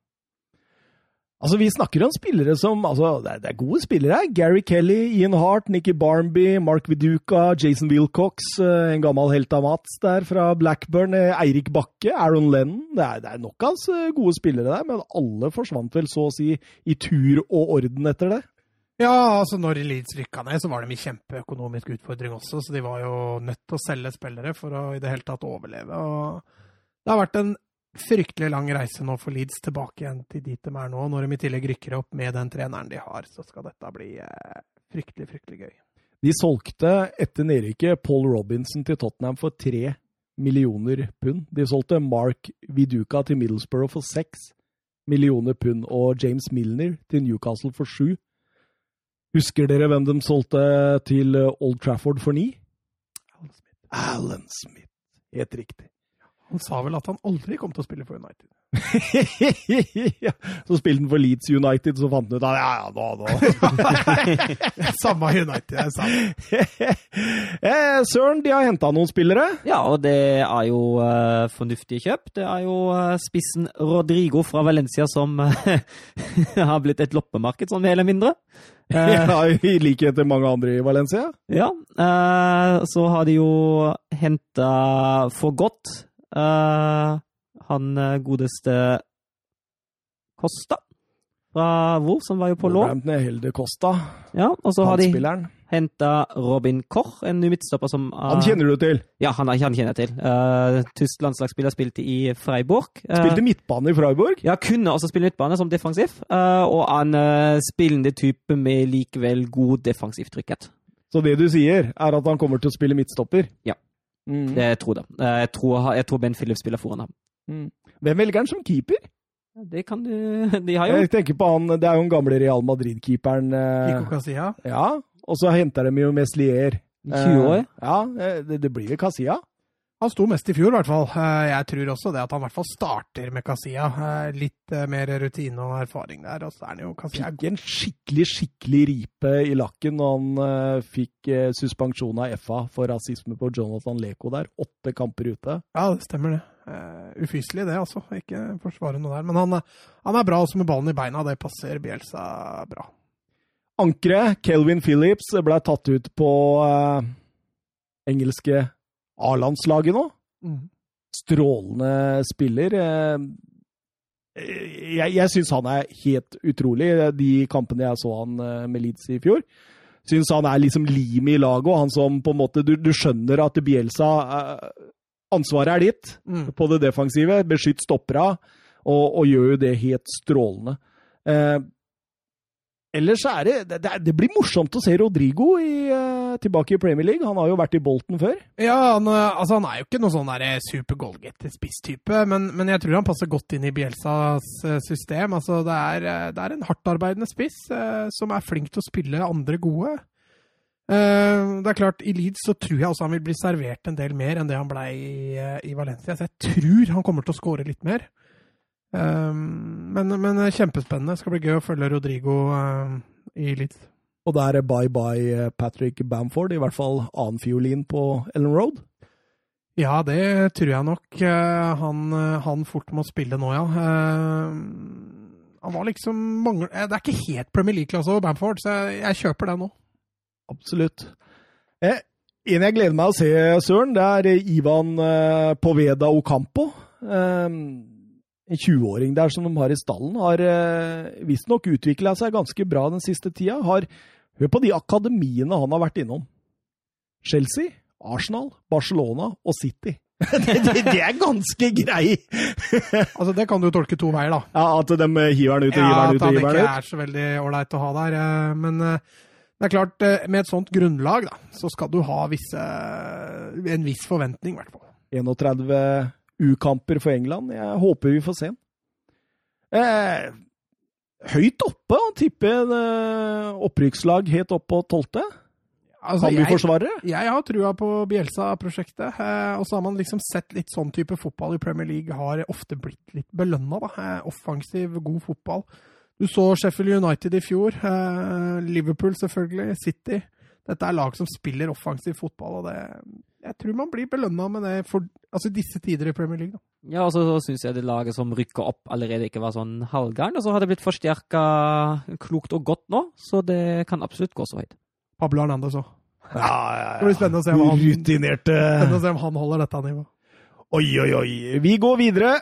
Altså, Vi snakker om spillere som altså, det, er, gode spillere. Gary Kelly, Ian Hart, Nicky Barmby, Mark Viduka, Jason Wilcox, eh, en gammel helt av Mats der fra Blackburn, eh, Eirik Bakke, Aaron Lennon. Det er, det er nok av eh, gode spillere der, men alle forsvant vel så å si i tur og orden etter det. Ja, altså når Leeds rykka ned, så var de i kjempeøkonomisk utfordring også, så de var jo nødt til å selge spillere for å i det hele tatt overleve. og Det har vært en fryktelig lang reise nå for Leeds tilbake igjen til dit de er nå. Når de i tillegg rykker opp med den treneren de har, så skal dette bli eh, fryktelig, fryktelig gøy. De solgte etter nedrykket Paul Robinson til Tottenham for tre millioner pund. De solgte Mark Viduka til Middlesbrough for seks millioner pund, og James Milner til Newcastle for sju. Husker dere hvem de solgte til Old Trafford for ni? Alan Smith. Helt riktig. Han sa vel at han aldri kom til å spille for United. [LAUGHS] ja. Så spilte han for Leeds United, så fant han ut at ja, ja, nå, nå. [LAUGHS] Samme United, er samme. [LAUGHS] eh, Søren, de har henta noen spillere. Ja, og det er jo uh, fornuftig kjøp. Det er jo uh, spissen Rodrigo fra Valencia som eh, har blitt et loppemarked, sånn mer eller mindre. Eh, Ja, I likhet med mange andre i Valencia. Ja, eh, så har de jo henta for godt eh, han eh, godeste Costa fra hvor, som var jo på lån. Helde Costa, Ja, og så har de henta Robin Koch, en ny midtstopper som uh, Han kjenner du til. Ja, han, han kjenner jeg til. Uh, Tysk landslagsspiller spilte i Freiburg. Uh, Spilte midtbane i Freiburg. ja, kunne også spille midtbane som defensiv, og en uh, spillende type med likevel god defensiv trygghet. Så det du sier, er at han kommer til å spille midtstopper? Ja. Mm. Det jeg tror det. Eh, jeg, tror, jeg tror Ben Phillips spiller foran ham. Mm. Hvem velger han som keeper? Det kan du [LAUGHS] De har jo Jeg tenker på han, Det er jo den gamle Real Madrid-keeperen. Kiko Eh, Casilla. ja, og så henter de jo Meslier. 20 år. Eh, ja, eh, det, det blir jo Casilla. Han sto mest i fjor, i hvert fall. Eh, Jeg tror også det at han i hvert fall starter med Casilla. Eh, Litt eh, mer rutine og erfaring der, og så er han jo Casilla Fikk en skikkelig, skikkelig ripe i lakken når han fikk suspensjon av FA for rasisme på Jonathan Leko der. Åtte kamper ute. Ja, det stemmer det. Ufyselig det, altså. Ikke forsvare noe der. Men han, han er bra også med ballen i beina. Det passer Bielsa bra. Ankeret, Kelvin Phillips, ble tatt ut på eh, engelske A-landslaget nå. Mm. Strålende spiller. eh, Jeg, jeg syns han er helt utrolig, de kampene jeg så han eh, med Leeds i fjor. Syns han er liksom limet i laget, og han som på en måte Du, du skjønner at Bielsa eh, Ansvaret er ditt Mm. på det defensive. Beskytt stoppera, og, og gjør jo det helt strålende. Eh, ellers er det, det, det blir morsomt å se Rodrigo i, uh, tilbake i Premier League. Han har jo vært i Bolten før. Ja, han, altså, han er jo ikke noen sånn super goalgetter-spisstype, men, men, jeg tror han passer godt inn i Bielsas system. Altså, det, er, det er en hardtarbeidende spiss som er flink til å spille andre gode. Det er klart, I Leeds så tror jeg også han vil bli servert en del mer enn det han ble i, uh, i Valencia. Så jeg tror han kommer til å skåre litt mer. Uh, men, men, kjempespennende. Det skal bli gøy å følge Rodrigo i Leeds. Og det er bye bye Patrick Bamford, i hvert fall annenfiolin på Ellen Road? Ja, det tror jeg nok han, han fort må spille nå, ja. han var liksom mangel... Det er ikke helt Premier League-klasse over Bamford, så jeg, jeg kjøper det nå. Absolutt. Eh, en jeg gleder meg å se, Søren, det er Ivan eh, Poveda Ocampo. Eh, en 20-åring der som de har i stallen, har eh, visstnok utvikla seg ganske bra den siste tida. Har, hør på de akademiene han har vært innom. Chelsea, Arsenal, Barcelona og City. [LAUGHS] det, det, det, er ganske grei! [LAUGHS] altså Det kan du tolke to veier, da. Ja, At de hiver den ut og hiver den ut. Ja, At han ikke er så veldig ålreit å ha der. Eh, men eh, det er klart, eh, med et sånt grunnlag, da, så skal du ha visse, en viss forventning, i hvert fall. 31 U-kamper for England. Jeg håper vi får se ham. Eh, høyt oppe å tippe en eh, opprykkslag helt opp på tolvte. Altså, kan vi forsvare det? Jeg har trua på Bielsa-prosjektet. Eh, og så har man liksom sett litt sånn type fotball i Premier League har ofte blitt litt belønna. Eh, offensiv, god fotball. Du så Sheffield United i fjor. Eh, Liverpool, selvfølgelig. City. Dette er lag som spiller offensiv fotball, og det, jeg tror man blir belønna med det for altså disse tider i Premier League. Da. Ja, og så syns jeg det laget som rykker opp, allerede ikke var sånn halvgærent. Og så har det blitt forsterka klokt og godt nå, så det kan absolutt gå så høyt. Pablo Hernandez òg. Ja, ja, ja. Det blir spennende å se, han, Rutinerte. spennende å se om han holder dette nivået. Oi, oi, oi. Vi går videre.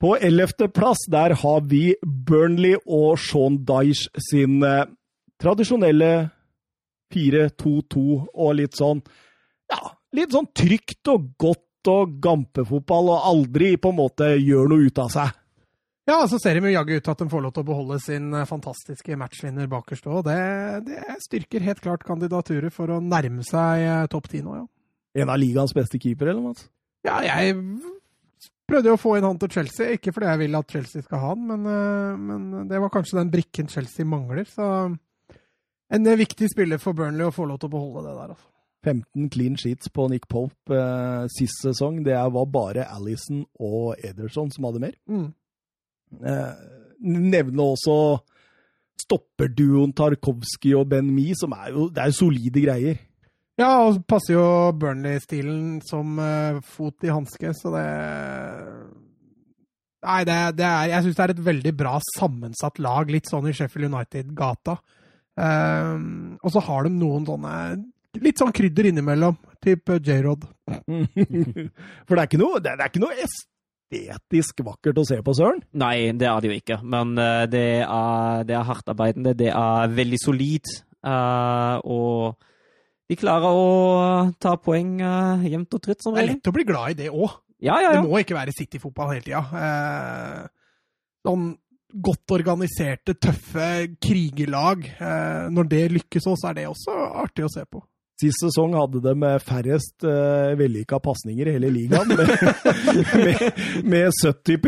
På ellevteplass der har vi Burnley og Sean Dyche sin eh, tradisjonelle 4-2-2 og litt sånn Ja, litt sånn trygt og godt og gampefotball, og aldri på en måte gjør noe ut av seg. Ja, så ser de jo jaggu ut til at de får lov til å beholde sin eh, fantastiske matchvinner bakerst òg. Det, det, styrker helt klart kandidaturet for å nærme seg eh, topp ti nå, ja. En av ligaens beste keepere, eller, noe? Ja, jeg Prøvde jo å få inn han til Chelsea, ikke fordi jeg vil at Chelsea skal ha han, men, eh, men det var kanskje den brikken Chelsea mangler. Så en viktig spiller for Burnley å få lov til å beholde det der. altså. 15 clean sheets på Nick Pope eh, sist sesong. Det var bare Alison og Ederson som hadde mer. Mm. Eh, nevne også stopperduoen Tarkovskij og Ben Mi, som er jo, det er jo solide greier. Ja, og passer jo Burnley-stilen som eh, fot i hanske, så det Nei, det, det er Jeg syns det er et veldig bra sammensatt lag, litt sånn i Sheffield United-gata. Um, og så har de noen sånne litt sånn krydder innimellom, type J-Rod. [LAUGHS] For det er ikke noe, det er ikke noe estetisk vakkert å se på, Søren? Nei, det er det jo ikke. Men uh, det er, det er hardtarbeidende, det er veldig solid. Uh, og de klarer å ta poeng uh, jevnt og trutt, som regel. Det er lett å bli glad i det òg. Ja, ja, ja. Det må ikke være City-fotball hele tida. Uh, sånn godt organiserte, tøffe krigerlag. Eh, når det lykkes òg, så er det også artig å se på. Sist sesong hadde de færrest uh, vellykka pasninger i hele ligaen, med, [LAUGHS] med, med 70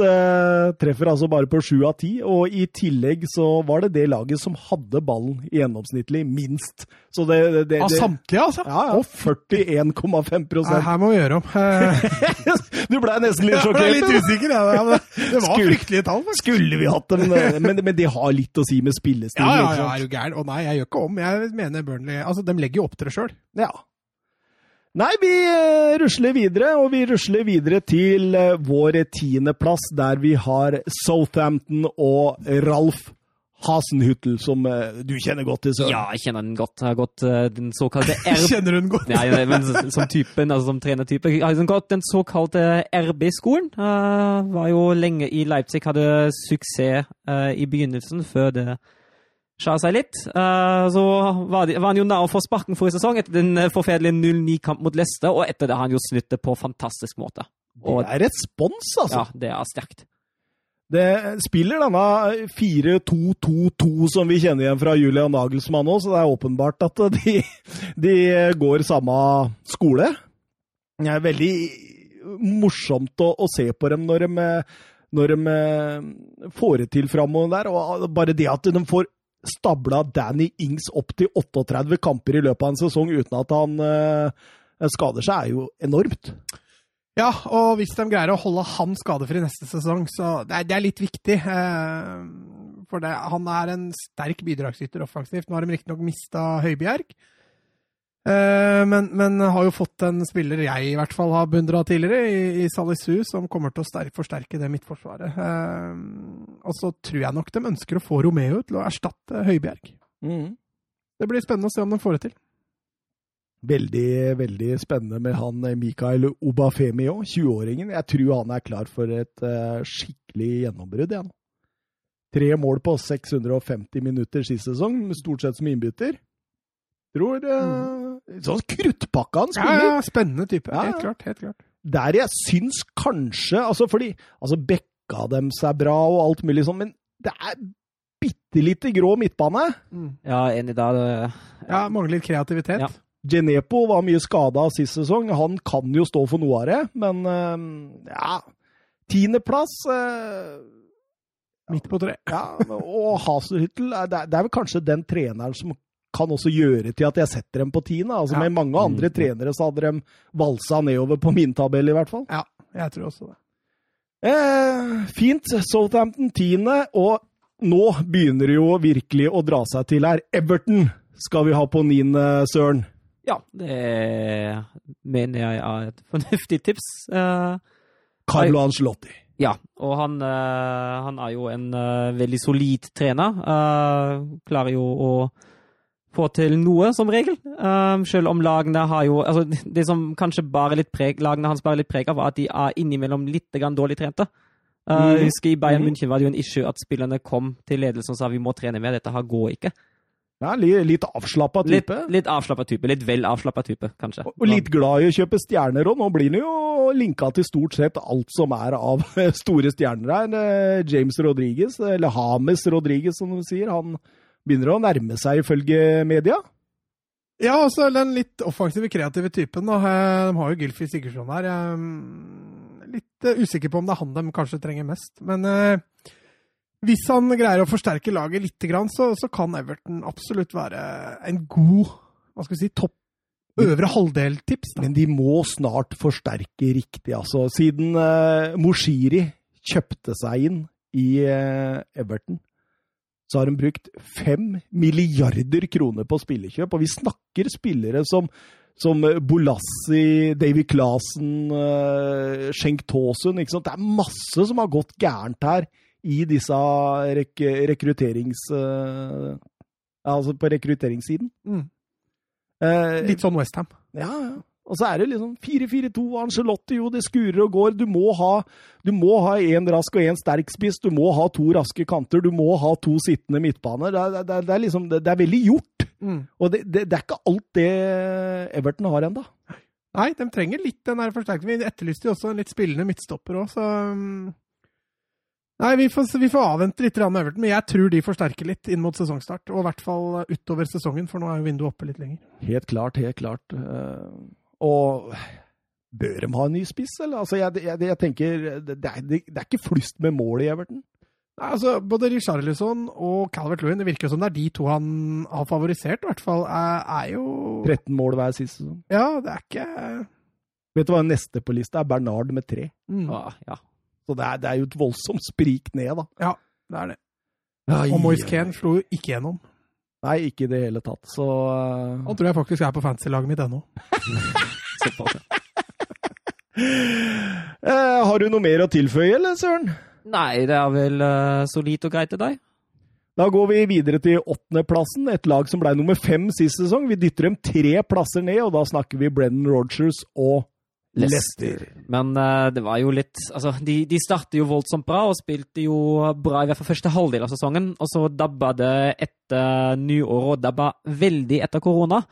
uh, Treffer altså bare på sju av ti. Og i tillegg så var det det laget som hadde ballen gjennomsnittlig minst. Så det, det, det Av samtlige, altså? Ja, ja. Og 41,5% Her må vi gjøre om. [LAUGHS] du blei nesten litt sjokkert? Jeg ble litt usikker, ja. Det var skulle, fryktelige tall. Faktisk. Skulle vi hatt dem, men, men de har litt å si med spillestil. Ja, ja, ja, er du gæren? Og nei, jeg gjør ikke om. Jeg mener Burnley Altså, de legger jo opp til det sjøl. Ja. Nei, vi uh, rusler videre, og vi rusler videre til uh, vår tiendeplass, der vi har Southampton og Ralf Hasenhüttel, som uh, du kjenner godt til, Søren. Ja, jeg kjenner den godt. Jeg har gått den såkalte [LAUGHS] RB... kjenner du den godt? Nei, men som typen, altså som trenertype. Jeg har gått den såkalte RB-skolen. var jo lenge i Leipzig, hadde suksess i begynnelsen, før det skjære seg litt. Uh, så var, han jo nær å få sparken forrige sesong etter den eh, forferdelige 0-9-kamp mot Leicester, og etter det har han jo snudd det på fantastisk måte. Og, det er respons, altså! Ja, det er sterkt. Det spiller denne 4-2-2-2 som vi kjenner igjen fra Julian Nagelsmann òg, så det er åpenbart at [LAUGHS] de, de går samme skole. Det er veldig morsomt å, å se på dem når de, når de eh, får det til framover der. Og bare det at de får stabla Danny Ings opp til 38 kamper i løpet av en sesong uten at han uh, skader seg, er jo enormt. Ja, og hvis de greier å holde han skadefri neste sesong, så det er, det er litt viktig. Eh, for det, han er en sterk bidragsyter offensivt. Nå har de riktignok mista Høibjerg. Eh, men, men, har jo fått en spiller jeg i hvert fall har beundra tidligere, i, i Salisu, som kommer til å forsterke det midtforsvaret. Eh, og så tror jeg nok de ønsker å få Romeo til å erstatte Høibjerg. Mm. Det blir spennende å se om de får det til. Veldig, veldig spennende med han eh, Mikael Obafemi òg, 20-åringen. Jeg tror han er klar for et skikkelig gjennombrudd. Ja. Tre mål på 650 minutter sist sesong, stort sett som innbytter. Tror mm. Sånn kruttpakka han spiller! Ja, ja, spennende type. Ja, helt klart. helt klart. Der jeg syns kanskje altså Fordi altså bekka dem seg bra og alt mulig sånn, men det er bitte lite grå midtbane. Mm. Ja, enig der. Ja. ja, mangler litt kreativitet. Ja. Genepo var mye skada sist sesong. Han kan jo stå for noe av det, men uh, ja Tiendeplass uh, Midt på tre. Ja, og Haselhyttel det, det er vel kanskje den treneren som kan også gjøre til at jeg setter dem på tiende. Altså, ja. Med mange andre mm. trenere så hadde de valsa nedover på min tabell, i hvert fall. Ja, jeg tror også det. Eh, fint. Southampton tiende, og nå begynner det jo virkelig å dra seg til her. Everton skal vi ha på niende, Søren. Ja, det mener jeg er et fornuftig tips. Eh, Carlo Ancelotti. Ja, og han, uh, han er jo en uh, veldig solid trener. klarer jo å få til noe, som regel. selv om lagene har jo altså Det som kanskje bare litt preg, lagene hans bare litt preg av, var at de er innimellom litt grann dårlig trente. Uh, mm. husker I Bayern mm. München var det jo en issue at spillerne kom til ledelsen og sa vi må trene mer, dette her går ikke. Ja, Litt avslappa type? Litt, litt avslappa type. Litt vel avslappa type, kanskje. Og, litt glad i å kjøpe stjerner òg. Nå blir han jo linka til stort sett alt som er av [LAUGHS] store stjerner her. Eh, James Rodriguez, eller Hames Rodriguez som de sier, han begynner å nærme seg ifølge media. Ja, altså den litt offensive, kreative typen. Da. Eh, de har jo Gylfi Sigurdsson her. Jeg er litt eh, usikker på om det er han de kanskje trenger mest. Men hvis han greier å forsterke laget litt, så, så kan Everton absolutt være en god hva skal vi si, topp øvre halvdel-tips. Men de må snart forsterke riktig, altså. Siden eh, Moshiri kjøpte seg inn i eh, Everton, så har de brukt fem milliarder kroner på spillekjøp. Og vi snakker spillere som, som Bolassi, Davy Clasen, uh, Schenk Taasen. Det er masse som har gått gærent her i disse rek rekrutterings... Uh, altså på rekrutteringssiden. Mm. Litt sånn Westham. Ja, ja. Og så er det liksom 4-4-2, Angelotti, jo, det skurer og går. Du må ha du må ha én rask og én sterk spiss. Du må ha to raske kanter. Du må ha to sittende midtbaner. Det, det, det, er, liksom, det, er veldig gjort. Mm. Og det, er ikke alt det Everton har ennå. Nei, de trenger litt den der forsterkningen. Vi etterlyste jo også en litt spillende midtstopper òg, så um Nei, vi får, vi får, avvente litt med Everton, men jeg tror de forsterker litt inn mot sesongstart. Og i hvert fall utover sesongen, for nå er jo vinduet oppe litt lenger. Helt klart, helt klart. Og bør de ha en ny spiss, eller? Altså, jeg, jeg, jeg tenker det er, det er, ikke flust med mål i Everton. Nei, altså, Både Richarlison og Calvert Lewin, det virker jo som det er de to han har favorisert, i hvert fall, er, er jo 13 mål hver siste sesong. Ja, det er ikke Vet du hva neste på lista er? Bernard med tre. Mm. Ah, ja. Så det er, det er, jo et voldsomt sprik ned, da. Ja, det er det. Ai, og Moise Kane slo jo ikke gjennom. Nei, ikke i det hele tatt, så uh... Han tror jeg faktisk er på fantasy-laget mitt ennå. [LAUGHS] uh, [LAUGHS] har du noe mer å tilføye, eller, Søren? Nei, det er vel uh, solid og greit til deg. Da går vi videre til åttendeplassen, et lag som ble nummer fem sist sesong. Vi dytter dem tre plasser ned, og da snakker vi Brennan Rogers og Leicester. Men uh, det var jo litt Altså, de, de startet jo voldsomt bra og spilte jo bra i hvert fall første halvdel av sesongen. Og så dabba det etter nyåret, og dabba veldig etter korona.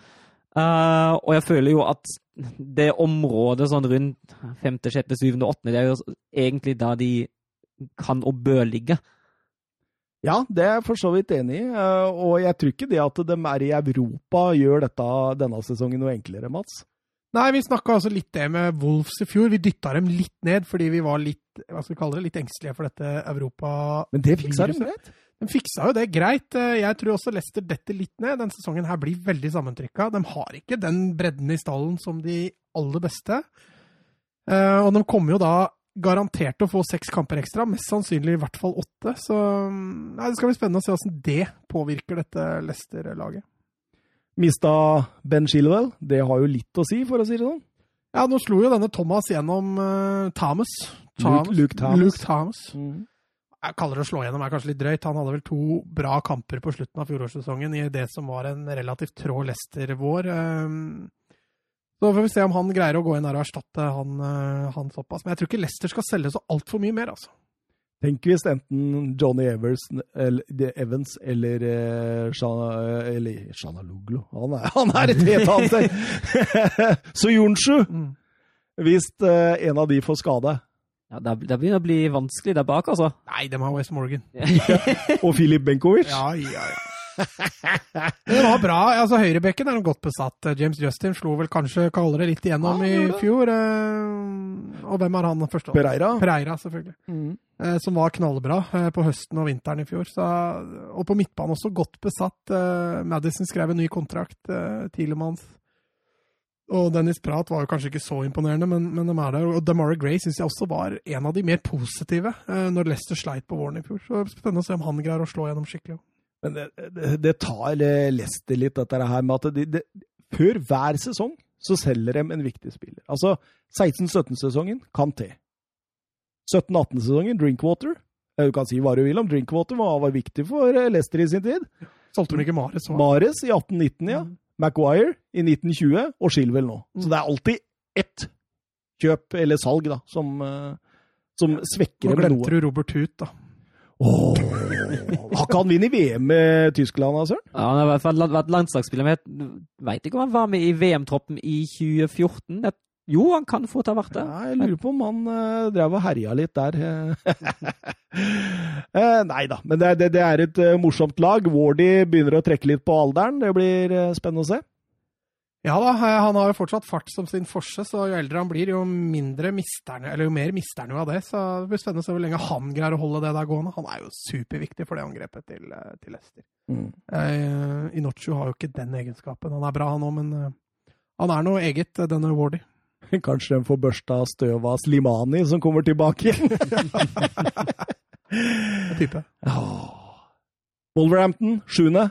Uh, og jeg føler jo at det området sånn rundt femte, sjette, syvende, åttende, det er jo egentlig da de kan og bør ligge. Ja, det er jeg for så vidt enig i. eh, Og jeg tror ikke det at de er i Europa gjør dette denne sesongen noe enklere, Mats. Nei, vi snakka altså litt det med Wolves i fjor. Vi dytta dem litt ned fordi vi var litt hva skal vi kalle det, litt engstelige for dette Europa... Men det fiksa de greit. De fiksa jo det greit. Eh, Jeg tror også Leicester detter litt ned. Den sesongen her blir veldig sammentrykka. De har ikke den bredden i stallen som de aller beste. Eh, Og de kommer jo da garantert å få seks kamper ekstra, mest sannsynlig i hvert fall åtte. Så mm, nei, det skal bli spennende å se hvordan det påvirker dette Leicester-laget. Mista Ben Shilwell. Det har jo litt å si, for å si det sånn. Ja, nå slo jo denne Thomas gjennom uh, Thomas. Luke- Luke Thomas. Luke Thomas. Jeg kaller det å slå gjennom er kanskje litt drøyt. Han hadde vel to bra kamper på slutten av fjorårssesongen i det som var en relativt trå Leicester-vår. Um, Så får vi se om han greier å gå inn der og erstatte han, eh, han såpass. Men jeg tror ikke Leicester skal selge så altfor mye mer, altså. Tenk hvis enten Johnny Evers, eller, Evans eller uh, Shana, eller Shana Luglo Han er, [LAUGHS] han er et helt annet sted! [LAUGHS] Så Jonsju! Mm. Hvis eh, en av de får skade, Ja, det, det begynner å bli vanskelig der bak, altså. Nei, de har West Morgan. [LAUGHS] og Filip Benkovic Ja, ja, ja. [LAUGHS] Det var bra. altså Høyrebekken er godt besatt. James Justin slo vel kanskje kaller litt igjennom Ja, i fjor. eh, Og hvem er han første? Pereira. Pereira, selvfølgelig. Mm. som var knallbra eh, på høsten og vinteren i fjor. Så, og på midtbanen også godt besatt. Eh, Madison skrev en ny kontrakt. Tilemanns. Og Dennis Prat var jo kanskje ikke så imponerende, men, men de er der. Og Damara Gray syns jeg også var en av de mer positive eh, når Leicester sleit på våren i fjor. Så det Spennende å se om han greier å slå gjennom skikkelig. Men det, det, det tar Leicester litt, dette her med at de, de, før hver sesong så selger de en viktig spiller. Altså 16-17-sesongen Kanté. 17-18-sesongen Drinkwater. Du kan si hva du vil om Drinkwater, hva var viktig for eh, Leicester i sin tid. Solgte de ikke Mares Var. Mares i 18-19, ja. Maguire i 1920, og Shilwell nå. Så det er alltid ett kjøp eller salg da, som, eh, som svekker Nå glemte du Robert Huth, da. Åh, har ikke han vunnet VM med Tyskland, da, Søren? Ja, han har i hvert fall vært landslagsspiller, men jeg veit ikke om han var med i VM-troppen i 2014. Jeg, jo, han kan fort ha vært det. Ja, jeg lurer på om han uh, drev og herja litt der. uh, [LAUGHS] nei da, men det, det, det er et uh, morsomt lag. Wardy begynner å trekke litt på alderen. Det blir spennende å se. Ja da, eh, han har jo fortsatt fart som sin forse, så jo eldre han blir, jo mindre mister eller jo mer mister han jo av det. Så det blir spennende å se hvor lenge han greier å holde det der gående. Han er jo superviktig for det angrepet til, eh, til Leicester. Eh, Inocho har jo ikke den egenskapen. Han er bra, han òg, men eh, han er noe eget, eh, denne Wardy. [LAUGHS] Kanskje de får børsta støv av Slimani, som kommer tilbake [LAUGHS] igjen. Type. Wolverhampton, sjuende.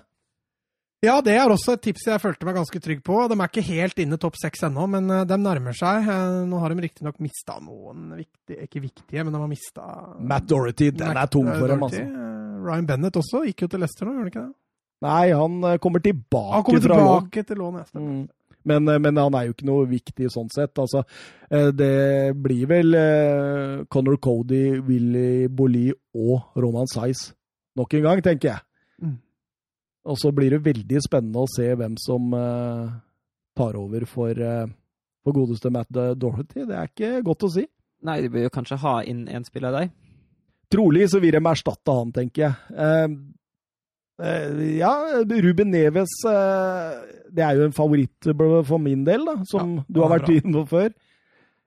Ja, det er også et tips jeg følte meg ganske trygg på. De er ikke helt inne topp seks ennå, men eh, de nærmer seg. Eh, Nå har de riktignok mista noen viktige, ikke viktige, men de har mista Matt Dorothy, den er tung for dem, altså. Ryan Bennett også gikk jo til Leicester nå, gjorde han ikke det? Nei, han eh, kommer tilbake Han kommer fra lån. tilbake til lån, ja. Mm. Men, eh, men han er jo ikke noe viktig sånn sett. Altså, eh, det blir vel eh, Conor Cody, Willy Bolli og Ronan Size nok en gang, tenker jeg. Og så blir det veldig spennende å se hvem som uh, tar over for, uh, for godeste Matt Dorothy. Det er ikke godt å si. Nei, de bør jo kanskje ha inn en spiller av deg. Trolig så vil de erstatte han, tenker jeg. Uh, ja, Ruben Neves Det er jo en favoritt for min del, da, som Ja, du har vært inne på før.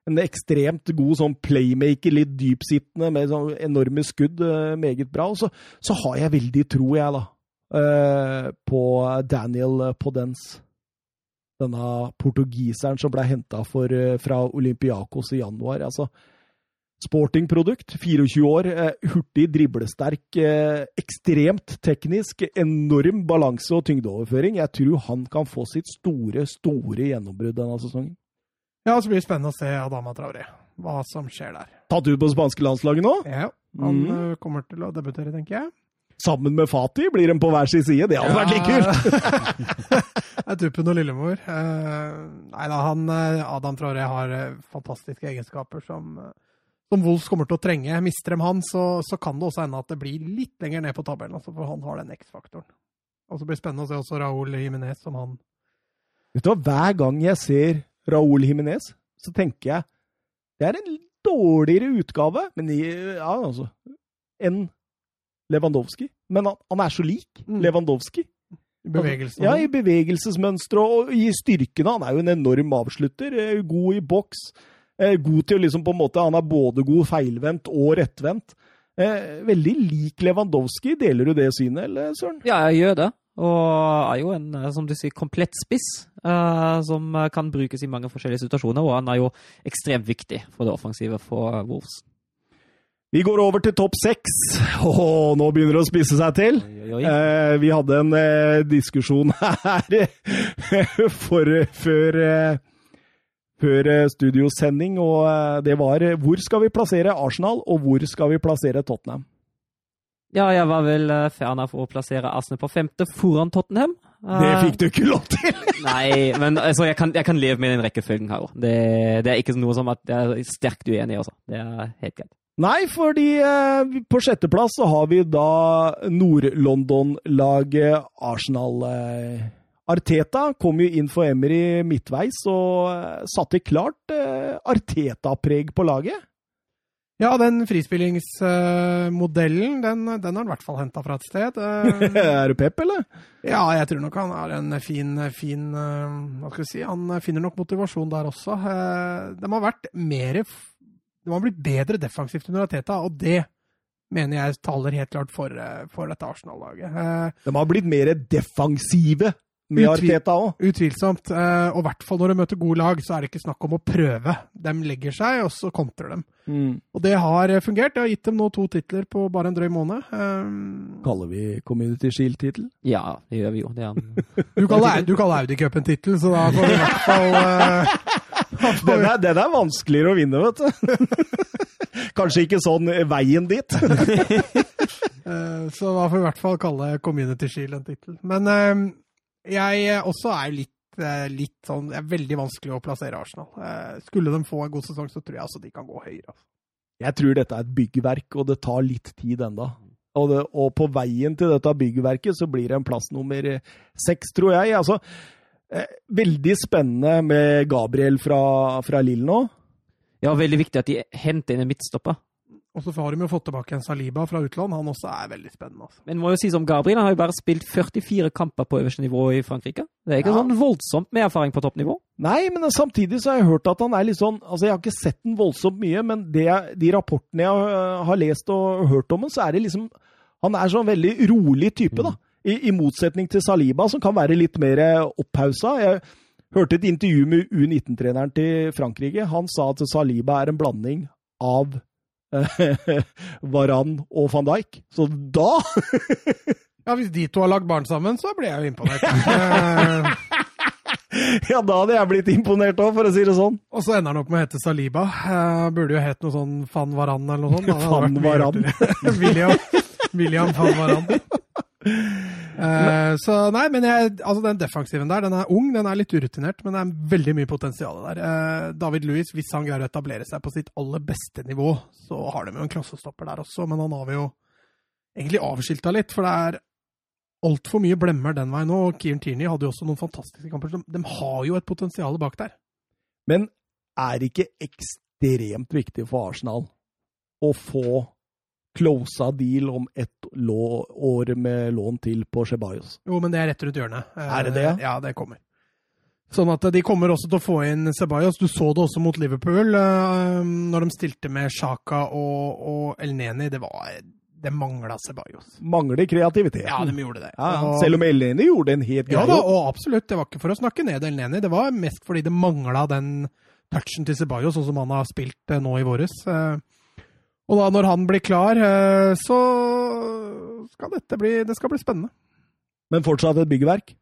En ekstremt god sånn playmaker, litt dypsittende, med sånn enorme skudd. Meget bra. Og så, så har jeg veldig tro, jeg, da, eh, på Daniel Podence. Denne portugiseren som ble henta fra Olympiakos i januar. altså Sportingprodukt, 24 år, eh, hurtig, driblesterk, eh, ekstremt teknisk, enorm balanse og tyngdeoverføring. Jeg tror han kan få sitt store, store gjennombrudd denne sesongen. Ja, så blir det spennende å se Adama Traoré. Hva som skjer der. Tatt ut på spanske landslaget nå, Ja, han Mm. eh, kommer til å debutere, tenker jeg. Sammen med Fati, blir de på hver sin side. Det hadde vært litt kult! [LAUGHS] Er Tuppen og Lillemor. Eh, nei da, han eh, Adam Traoré har eh, fantastiske egenskaper som, som Wolves kommer til å trenge. Mister dem han, så, så kan det også hende at det blir litt lenger ned på tabellen, altså, for han har den X-faktoren. Og så blir det spennende å se også Raúl Jiménez, som han Vet du hva, Hver gang jeg ser Raúl Jiménez, så tenker jeg det er en dårligere utgave men ja, altså, enn Lewandowski. Men han, han er så lik Mm. Lewandowski. I bevegelsen. Ja, i bevegelsesmønsteret og i styrkene. Han er jo en enorm avslutter. eh, God i boks. eh, God til å liksom på en måte Han er både god feilvendt og rettvendt. Eh, Veldig lik Lewandowski. Deler du det synet, eller Søren? Ja, jeg gjør det. Og er jo en, som du sier, komplett spiss, eh, som kan brukes i mange forskjellige situasjoner. Og han er jo ekstremt viktig for det offensive for Wolves. Vi går over til topp seks. Åh, nå begynner det å spisse seg til. Oi, oi. Eh, vi hadde en eh, diskusjon [LAUGHS] her for, før, eh, før eh, studiosending, og eh, det var eh, hvor skal vi plassere Arsenal, og hvor skal vi plassere Tottenham? Ja, jeg var vel fan av å plassere Arsenal på femte foran Tottenham. Det fikk du ikke lov til! [LAUGHS] Nei, men altså, jeg, kan, jeg kan leve med den rekkefølgen her òg. Det, det er ikke noe som at jeg er sterkt uenig i, altså. Det er helt greit. Nei, fordi eh, på sjetteplass så har vi da Nord-London-laget Arsenal. Eh, Arteta kom jo inn for Emery midtveis og eh, satte klart eh, Arteta-preg på laget. Ja, den frispillingsmodellen, den, den har han i hvert fall henta fra et sted. [LAUGHS] Eh, er du pep, eller? Ja, jeg tror nok han har en fin, fin Hva skal vi si? Han finner nok motivasjon der også. De har vært mer De har blitt bedre defensivt under Ateta, og det mener jeg taler helt klart for, eh, for dette Arsenal-laget. Eh, De har blitt mer defensive med Utvil- Arteta òg. Utvilsomt. eh, Og i hvert fall når de møter gode lag, så er det ikke snakk om å prøve. De legger seg, og så kontrer de. Og det har fungert. Det har gitt dem nå to titler på bare en drøy måned. Um... Kaller vi Community Shield-tittel? Ja, det gjør vi jo. Det er Du kaller, du kaller Audi Cup en tittel, så da får vi i hvert fall får [LAUGHS] [LAUGHS] Den er, den er vanskeligere å vinne, vet du. [LAUGHS] Kanskje ikke sånn veien dit. [LAUGHS] eh, Så da får vi i hvert fall kalle Community Shield en tittel. Men eh, jeg også er litt, eh, litt sånn Det er veldig vanskelig å plassere Arsenal. Eh, Skulle de få en god sesong, så tror jeg altså de kan gå høyere. altså. Jeg tror dette er et byggverk, og det tar litt tid enda. Og, det, og på veien til dette byggverket så blir det en plass nummer seks, tror jeg. Altså, veldig spennende med Gabriel fra, fra Lill nå. Ja, veldig viktig at de henter inn en midtstopper. Og så har de jo fått tilbake en Saliba fra utland. Han også er veldig spennende. altså. Men må jo si som Gabriel, han har jo bare spilt 44 kamper på øverste nivå i Frankrike. Det er ikke Ja. sånn voldsomt med erfaring på toppnivå. Nei, men samtidig så har jeg hørt at han er litt sånn Altså, jeg har ikke sett den voldsomt mye, men det, jeg- de rapportene jeg øh, har lest og hørt om ham, så er det liksom Han er sånn veldig rolig type, da. I, I motsetning til Saliba, som kan være litt mer opphausa. Jeg hørte et intervju med U19-treneren til Frankrike. Han sa at Saliba er en blanding av eh, [LAUGHS] Varan og van Dijk. Så da [LAUGHS] Ja, Hvis de to har lagd barn sammen, så blir jeg jo imponert. [LAUGHS] Ja, da hadde jeg blitt imponert òg, for å si det sånn. Og så ender han opp med å hete Saliba. Eh, burde jo hett noe sånn Van Varan eller noe sånt. Van Varan. William, William Van Varan. Eh, så nei, men jeg, altså den defensiven der, den er ung, den er litt urutinert, men det er veldig mye potensial der. Uh, David Louis, hvis han greier å etablere seg på sitt aller beste nivå, så har de jo en klassestopper der også, men han har vi jo egentlig avskilta litt, for det er altfor mye blemmer den veien nå. og Kieran Tierney hadde jo også noen fantastiske kamper. De har jo et potensial bak der. Men er det ikke ekstremt viktig for Arsenal å få closa deal om ett år med lån til på Ceballos? Jo, men det er rett rundt hjørnet. Eh, Er det det, ja? Det kommer. Sånn at de kommer også til å få inn Ceballos. Du så det også mot Liverpool, eh, når de stilte med Sjaka og, og El Neni. Det var Det mangla Ceballos. Mangler kreativitet. Ja, de gjorde det. Ja. Og- Selv om Eleni gjorde en helt greie. Ja da, og absolutt. Det var ikke for å snakke ned El Neni. Det var mest fordi det mangla den touchen til Ceballos, sånn som han har spilt eh, nå i våres. Og da, når han blir klar, eh, så skal dette bli Det skal bli spennende. Men fortsatt et byggverk.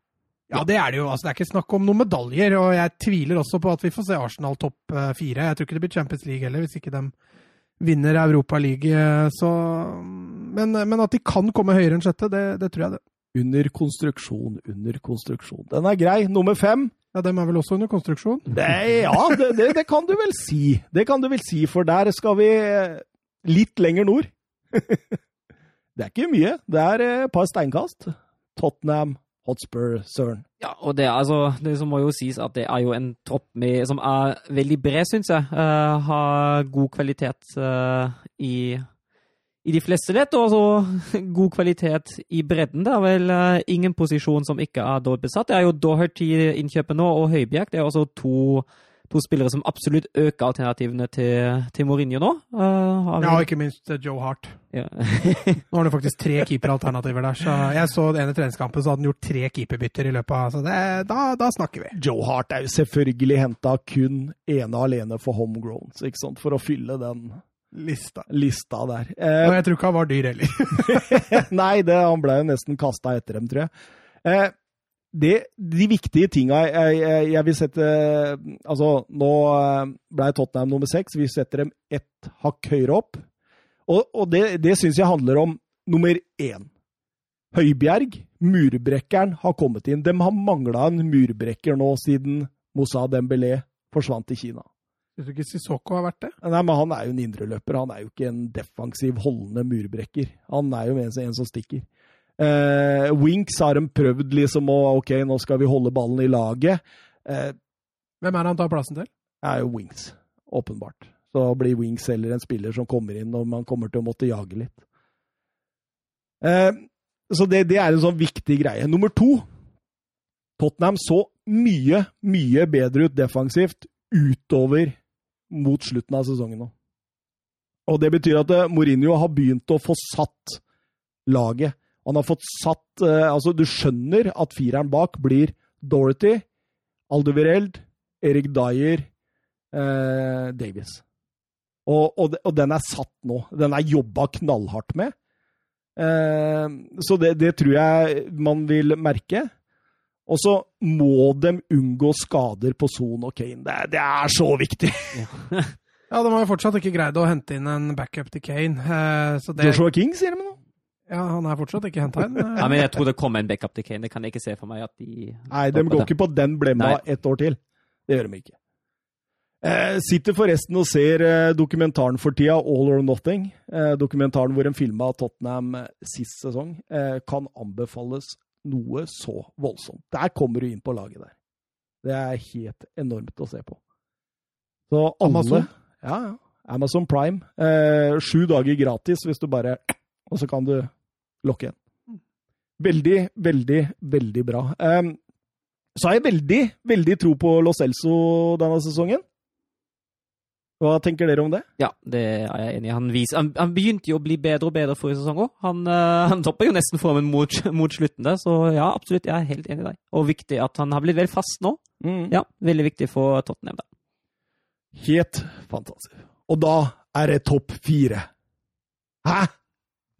Ja, det er det jo. Altså, det er ikke snakk om noen medaljer, og jeg tviler også på at vi får se Arsenal topp eh, fire. Jeg tror ikke det blir Champions League heller, hvis ikke de vinner Europa League. eh, Så men, men at de kan komme høyere enn sjette, det, det tror jeg det. Under konstruksjon, under konstruksjon. Den er grei. Nummer fem. Ja, Dem er vel også under konstruksjon? Det, ja, det, det, kan du vel si. Det kan du vel si, for der skal vi litt lenger nord. [LAUGHS] det er ikke mye. Det er eh, et par steinkast. Tottenham Hotspur, Søren. Ja, og det, er altså, det må jo sies at det er jo en tropp med, som er veldig bred, syns jeg. Uh, har god kvalitet uh, i, i de fleste ledd, og også [LAUGHS] god kvalitet i bredden. Det er vel ingen posisjon som ikke er dårlig besatt. Det er jo Doherty-innkjøpet nå, og Høibjerg. Det er også to to spillere som absolutt øker alternativene til, til Mourinho nå. Uh, ja, og ikke minst uh, Joe Hart. Ja. [LAUGHS] nå har han faktisk tre keeperalternativer der. så Jeg så den ene treningskampen, så hadde han gjort tre keeperbytter i løpet av så det, da, da, snakker vi. Joe Hart er jo selvfølgelig henta kun ene alene for homegrowns, ikke sant? for å fylle den lista, lista der. Eh, og jeg tror ikke han var dyr heller. [LAUGHS] Nei, det, han ble jo nesten kasta etter dem, tror jeg. Eh, det, de viktige tinga jeg, jeg, jeg, vil sette Altså, nå eh, ble Tottenham nummer seks. Vi setter dem ett hakk høyere opp. Og, og det, det syns jeg handler om nummer én. Høibjerg, murbrekkeren, har kommet inn. De har mangla en murbrekker nå siden Moussa Dembélé forsvant til Kina. Syns du ikke Sissoko har vært det? Nei, men Han er jo en indreløper. Han er jo ikke en defensiv, holdende murbrekker. Han er jo en, en som stikker. Uh, Winks har de prøvd liksom å OK, nå skal vi holde ballen i laget. Eh, Hvem er det han tar plassen til? Er jo Wings, åpenbart. Så blir Wings heller en spiller som kommer inn når man kommer til å måtte jage litt. Eh, så det, det, er en sånn viktig greie. Nummer to Tottenham så mye, mye bedre ut defensivt utover mot slutten av sesongen nå. Og det betyr at Mourinho har begynt å få satt laget. Han har fått satt uh, Altså, du skjønner at fireren bak blir Dorothy, Aldevireld, Erik Dyer, uh, Davies. Og, og, og, den er satt nå. Den er jobba knallhardt med. Eh, så det, det, tror jeg man vil merke. Og så må de unngå skader på Son og Kane. Det, det er så viktig! Ja. [LAUGHS] ja, de har jo fortsatt ikke greid å hente inn en backup til Kane. Det... Joshua King, sier de nå? Ja, Han er fortsatt ikke henta inn. ja, men jeg tror det kommer en backup til Kane. Det kan jeg ikke se for meg at de Nei, de går ikke på den blemma ett år til. Det gjør de ikke. Eh, sitter forresten og ser eh, dokumentaren for tida, All or Nothing. Eh, dokumentaren hvor en filma Tottenham eh, sist sesong. Eh, kan anbefales noe så voldsomt. Der kommer du inn på laget der. Det er helt enormt å se på. Så alle Amazon? Ja, ja. Amazon Prime. Eh, sju dager gratis hvis du bare Og så kan du lokke igjen. Veldig, veldig, veldig bra. Um, så har jeg veldig, veldig tro på Lo Celso denne sesongen. Hva tenker dere om det? Ja, det er jeg enig i. Han, han, han, begynte jo å bli bedre og bedre forrige sesong òg. Han, uh, han topper jo nesten formen mot, mot, slutten der, så ja, absolutt, jeg er helt enig i deg. Og viktig at han har blitt vel fast nå. Mm. Ja, veldig viktig for Tottenham. da. Helt fantastisk. Og da er det topp fire. Hæ?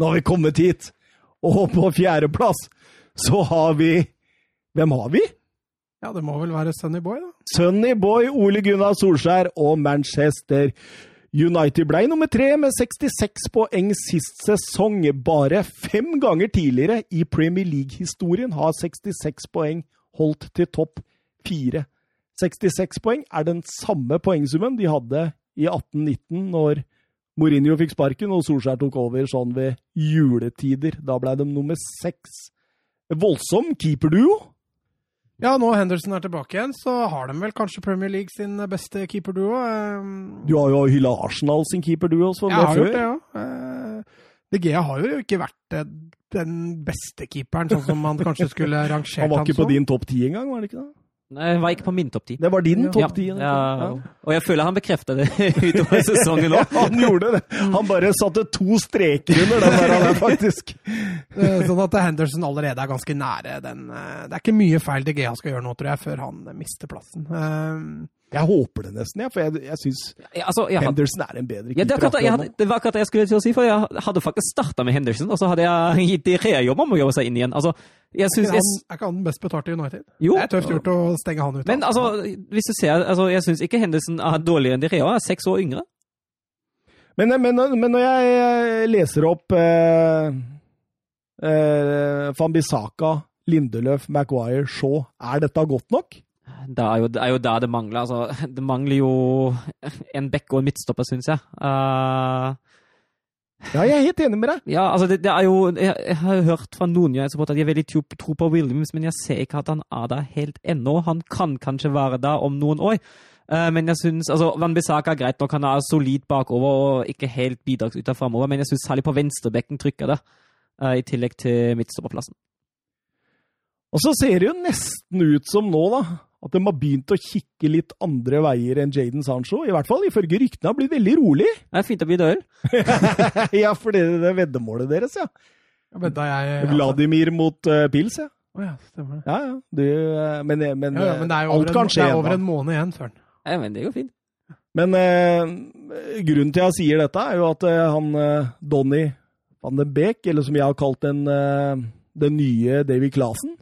Nå har vi kommet hit! Og på fjerdeplass så har vi Hvem har vi? Ja, det må vel være Sunny Boy, da. Sunny Boy, Ole Gunnar Solskjær og Manchester United ble nummer tre med 66 poeng sist sesong. Bare fem ganger tidligere i Premier League-historien har 66 poeng holdt til topp fire. 66 poeng er den samme poengsummen de hadde i 1819, når Mourinho fikk sparken, og Solskjær tok over sånn ved juletider. Da ble de nummer seks. Voldsom keeperduo. Ja, nå Henderson er tilbake igjen, så har de vel kanskje Premier League sin beste keeperduo. Um... Du har jo hylla Arsenal sin keeperduo også, Jeg har gjort det, ja. Uh, De Gea har jo ikke vært uh, den beste keeperen, sånn som man kanskje skulle rangert han som. Han var ikke på din topp ti engang, var det ikke det? Nei, jeg var ikke på min topp ti. Det var din topp ti? Ja, ja. Og jeg føler han bekrefta det [LAUGHS] utover sesongen òg. ja, han gjorde det. Han bare satte to streker under den der, han faktisk. [LAUGHS] sånn at Henderson allerede er ganske nære den eh, Det er ikke mye feil DGA skal gjøre nå, tror jeg, før han mister plassen. Jeg håper det nesten, ja, for jeg, jeg syns ja, altså, Henderson er en bedre keeper. Ja, det, akkurat, jeg, det, var akkurat det jeg skulle til å si, for jeg hadde faktisk starta med Henderson, og så hadde jeg gitt de rejobb om å jobbe seg inn igjen. Altså, jeg synes, er, ikke han, er ikke han best betalte i United? Jo. Det er tøft gjort å stenge han ut. Men altså, hvis du ser, altså, jeg syns ikke Henderson er dårligere enn de Rea, er seks år yngre. Men, men, men, når jeg leser opp eh, eh, Fambisaka, Lindeløf, Maguire, Shaw, er dette godt nok? Det er jo, det er jo der det mangler. Altså, [LAUGHS] det mangler jo en bekk og en midtstopper, syns jeg. Uh, Ja, jeg er helt enig med deg. Ja, altså det, det er jo Jeg, jeg har hørt fra noen United-supportere at de er veldig tro, tro på Williams, men jeg ser ikke at han er der helt ennå. Han kan kanskje være der om noen år. Eh, men jeg syns altså, Van Bissaka er greit nok, han er solid bakover og ikke helt bidragsyter framover, men jeg syns særlig på venstrebekken trykker det, eh, i tillegg til midtstopperplassen. Og så ser det jo nesten ut som nå, da, at de har begynt å kikke litt andre veier enn Jaden Sancho. I hvert fall ifølge ryktene har blitt veldig rolig. [LAUGHS] Det er fint å bli død. ja, for det, det veddemålet deres, ja. Vedda jeg Vladimir mot uh, Pils, ja. Å ja, stemmer det. Ja, ja. Du, uh, men, men, Ja, ja, men det er jo alt kan en, skje det er over en måned igjen, Søren. Ja, men det går fint. Men eh, grunnen til at jeg sier dette, er jo at eh, han eh, Donny van den Beek, eller som jeg har kalt den, eh, den nye Davy Clasen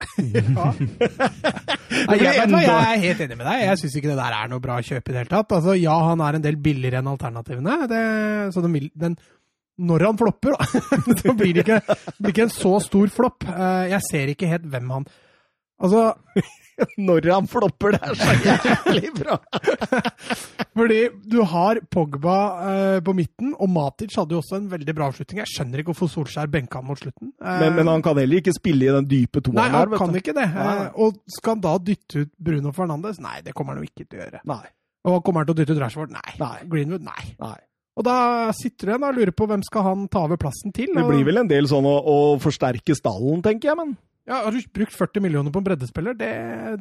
[LAUGHS] Ja. Nei, jeg, jeg er helt enig med deg. Jeg syns ikke det der er noe bra kjøp i det hele tatt. Altså, ja, han er en del billigere enn alternativene. Det, så den, den, når han flopper, da, [LAUGHS] så blir det ikke, det blir ikke en så stor flopp. Eh, Jeg ser ikke helt hvem han Altså, [LAUGHS] Når han flopper, det er så jævlig bra! [LAUGHS] fordi du har Pogba eh, på midten, og Matic hadde jo også en veldig bra avslutning. Jeg skjønner ikke hvorfor Solskjær benka han mot slutten. Eh, Men, men han kan heller ikke spille i den dype toeren Nei, han der, kan du. ikke det. Eh, Og skal han da dytte ut Bruno Fernandes? Nei, det kommer han jo ikke til å gjøre. Nei. Og kommer han til å dytte ut Rashford? Nei. Nei. Greenwood? Nei. nei. Og da sitter du igjen og lurer på hvem skal han ta over plassen til. Det blir vel en del sånn å, å forsterke stallen, tenker jeg, men Ja, Har du brukt 40 millioner på en breddespiller? Det,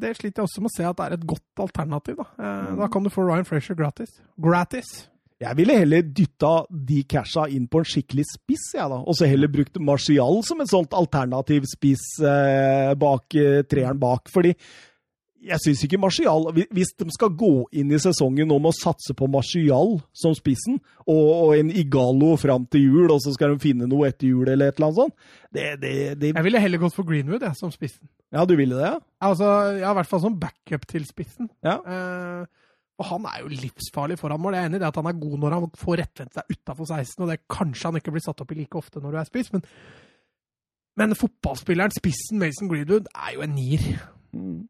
det sliter jeg også med å se at det er et godt alternativ. Da, eh, Mm. da kan du få Ryan Frazier gratis. Gratis! jeg ville heller dytta de casha inn på en skikkelig spiss, jeg, da. Og så heller brukt Martial som en sånt alternativ spiss eh, bak eh, treeren bak. Fordi jeg syns ikke Martial Hvis de skal gå inn i sesongen med å satse på Martial som spissen, og, og en Igalo fram til jul, og så skal de finne noe etter jul eller et eller annet sånt det, det, det, Jeg ville heller gått for Greenwood jeg, som spissen. Ja, du ville det, ja? Altså, ja, I hvert fall som backup til spissen. Ja. Eh, og han er jo livsfarlig foran mål. Jeg er enig i det at han er god når han får rettvendt seg utafor 16, og det kanskje han ikke blir satt opp i like ofte når du er spiss, men, men fotballspilleren, spissen Mason Greenwood, er jo en nier. Er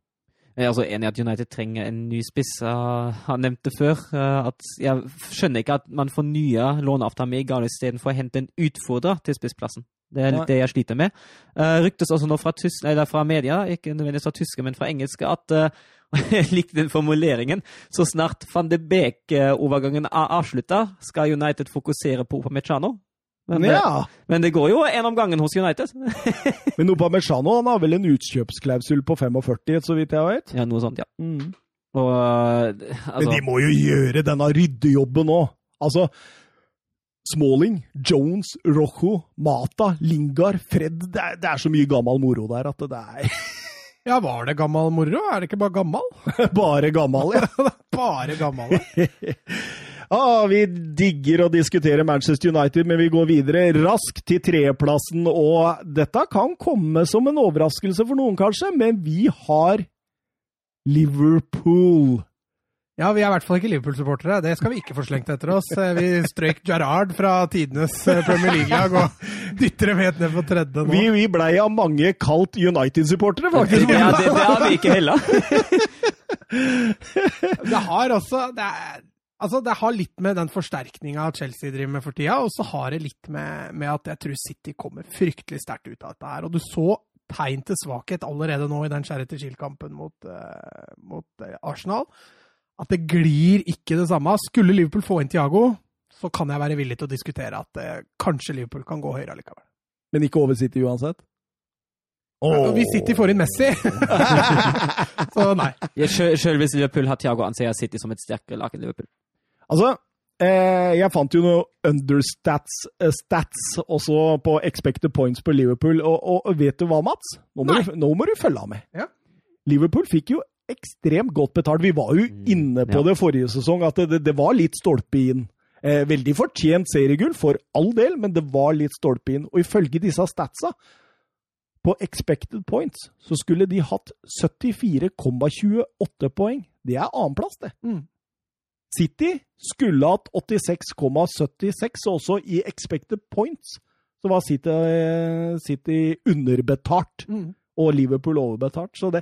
altså enig i at United trenger en ny spiss. Jeg har nevnt det før. uh, at Jeg skjønner ikke at man fornyer låneavtalen med Igalo istedenfor å hente en utfordrer til spissplassen. Det er litt det jeg sliter med. Uh, ryktes også nå fra, tysk, nei, fra media, ikke nødvendigvis fra tyske, men fra engelske, at uh, [LAUGHS] Jeg likte den formuleringen. Så snart van de Beek-overgangen er avslutta, skal United fokusere på Upamecano. Men, eh, ja. men det går jo en om gangen hos United. [LAUGHS] Men Upamecano han har vel en utkjøpsklausul på 45, så vidt jeg vet. ja, noe sånt, ja. Mm. Og eh, altså, Men de må jo gjøre denne ryddejobben nå. Altså Smalling, Jones, Rojo, Mata, Lingard, Fred det er, det er så mye gammel moro der at det er [LAUGHS] Ja, var det gammel moro? Er det ikke bare gammal? bare gammel. Ja. [LAUGHS] Bare gammal. Ah, vi digger å diskutere Manchester United, men vi går videre raskt til tredjeplassen. Og dette kan komme som en overraskelse for noen, kanskje, men vi har Liverpool. Ja, vi er i hvert fall ikke Liverpool-supportere. Det skal vi ikke få slengt etter oss. Eh, Vi strøyk Gerrard fra tidenes eh, Premier League-lag og dytter dem helt ned på tredje nå. Vi, vi blei av mange kalt United-supportere, faktisk. det, det, det har vi ikke heller. Det har også det, er, altså det har litt med den forsterkninga Chelsea driver med for tida, og så har det litt med, med at jeg tror City kommer fryktelig sterkt ut av dette her. Og du så tegn til svakhet allerede nå i den Charity Shield-kampen mot, uh, mot eh, Arsenal. At det glir ikke det samme. Skulle Liverpool få inn Thiago, så kan jeg være villig til å diskutere at uh, kanskje Liverpool kan gå høyere allikevel. Men ikke over City uansett? Oh. Vi sitter får inn Messi, [LAUGHS] så nei. Sjøl hvis Liverpool har Thiago, anser jeg City som et sterkere lag enn Liverpool. Altså, eh, jeg fant jo noe understats eh, stats også på expected points på Liverpool, og, og, og vet du hva, Mats? Nå må, du, nå må du følge av med. Ja. Liverpool fikk jo ekstremt godt betalt. Vi var jo Mm, inne på ja. det forrige sesong, at det, det, det var litt stolpe inn. Eh, veldig fortjent seriegull, for all del, men det var litt stolpe inn. Og ifølge disse statsa, på expected points, så skulle de hatt 74,28 poeng. Det er annenplass, det. Mm. City skulle hatt 86,76, og også i expected points så var City, City underbetalt, Mm. og Liverpool overbetalt. Så det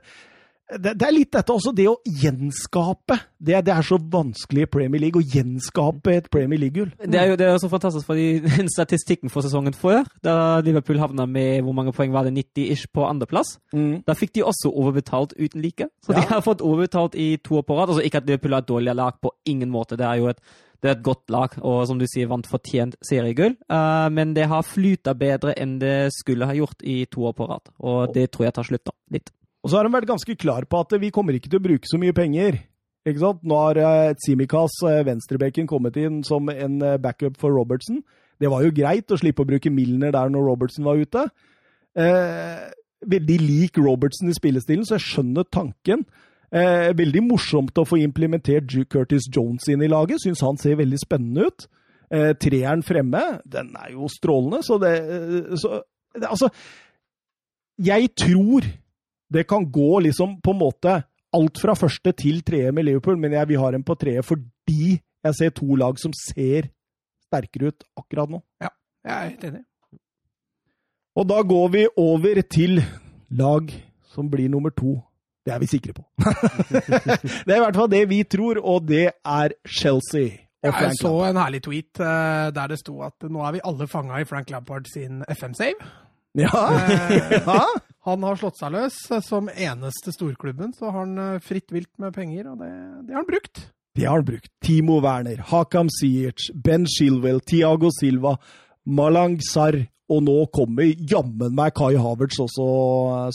det, det er litt dette også, det å gjenskape. Det, det er så vanskelig i Premier League, å gjenskape et Premier League-gull. Det er jo det er så fantastisk, fordi den statistikken for sesongen før, da Liverpool havna med hvor mange poeng var det, 90-ish på andreplass, Mm. da fikk de også overbetalt uten like. Så de har fått overbetalt i to år på rad. Altså ikke at Liverpool er et dårligere lag på ingen måte, det er jo et, det er et godt lag, og som du sier, vant fortjent seriegull. Uh, men det har flyta bedre enn det skulle ha gjort i to år på rad, og det tror jeg tar slutt nå. Litt. Og så har de vært ganske klar på at vi kommer ikke til å bruke så mye penger. Ikke sant? Nå har eh, Tsimikas, eh, venstrebekken, kommet inn som en eh, backup for Robertson. Det var jo greit å slippe å bruke Milner der når Robertson var ute. Eh, veldig lik Robertson i spillestilen, så jeg skjønner tanken. Eh, veldig morsomt å få implementert Curtis Jones inn i laget. Syns han ser veldig spennende ut. Eh, treeren fremme, den er jo strålende, så det så, Altså, jeg tror det kan gå liksom på en måte alt fra første til tredje med Liverpool, men jeg vil ha dem på tredje fordi jeg ser to lag som ser sterkere ut akkurat nå. Ja, Jeg er helt enig. Og da går vi over til lag som blir nummer to. Det er vi sikre på. [LAUGHS] det er i hvert fall det vi tror, og det er Chelsea. Og Jeg så en herlig tweet eh, der det sto at nå er vi alle fanga i Frank Lampard sin FM-save. Ja. Eh, ja. Han har slått seg løs som eneste storklubben, så har han eh, fritt vilt med penger, og det, det har han brukt. Det har han brukt. Timo Werner, Hakam Sijic, Ben Shilwell, Tiago Silva, Malang Sarr, og nå kommer jammen meg Kai Havertz også,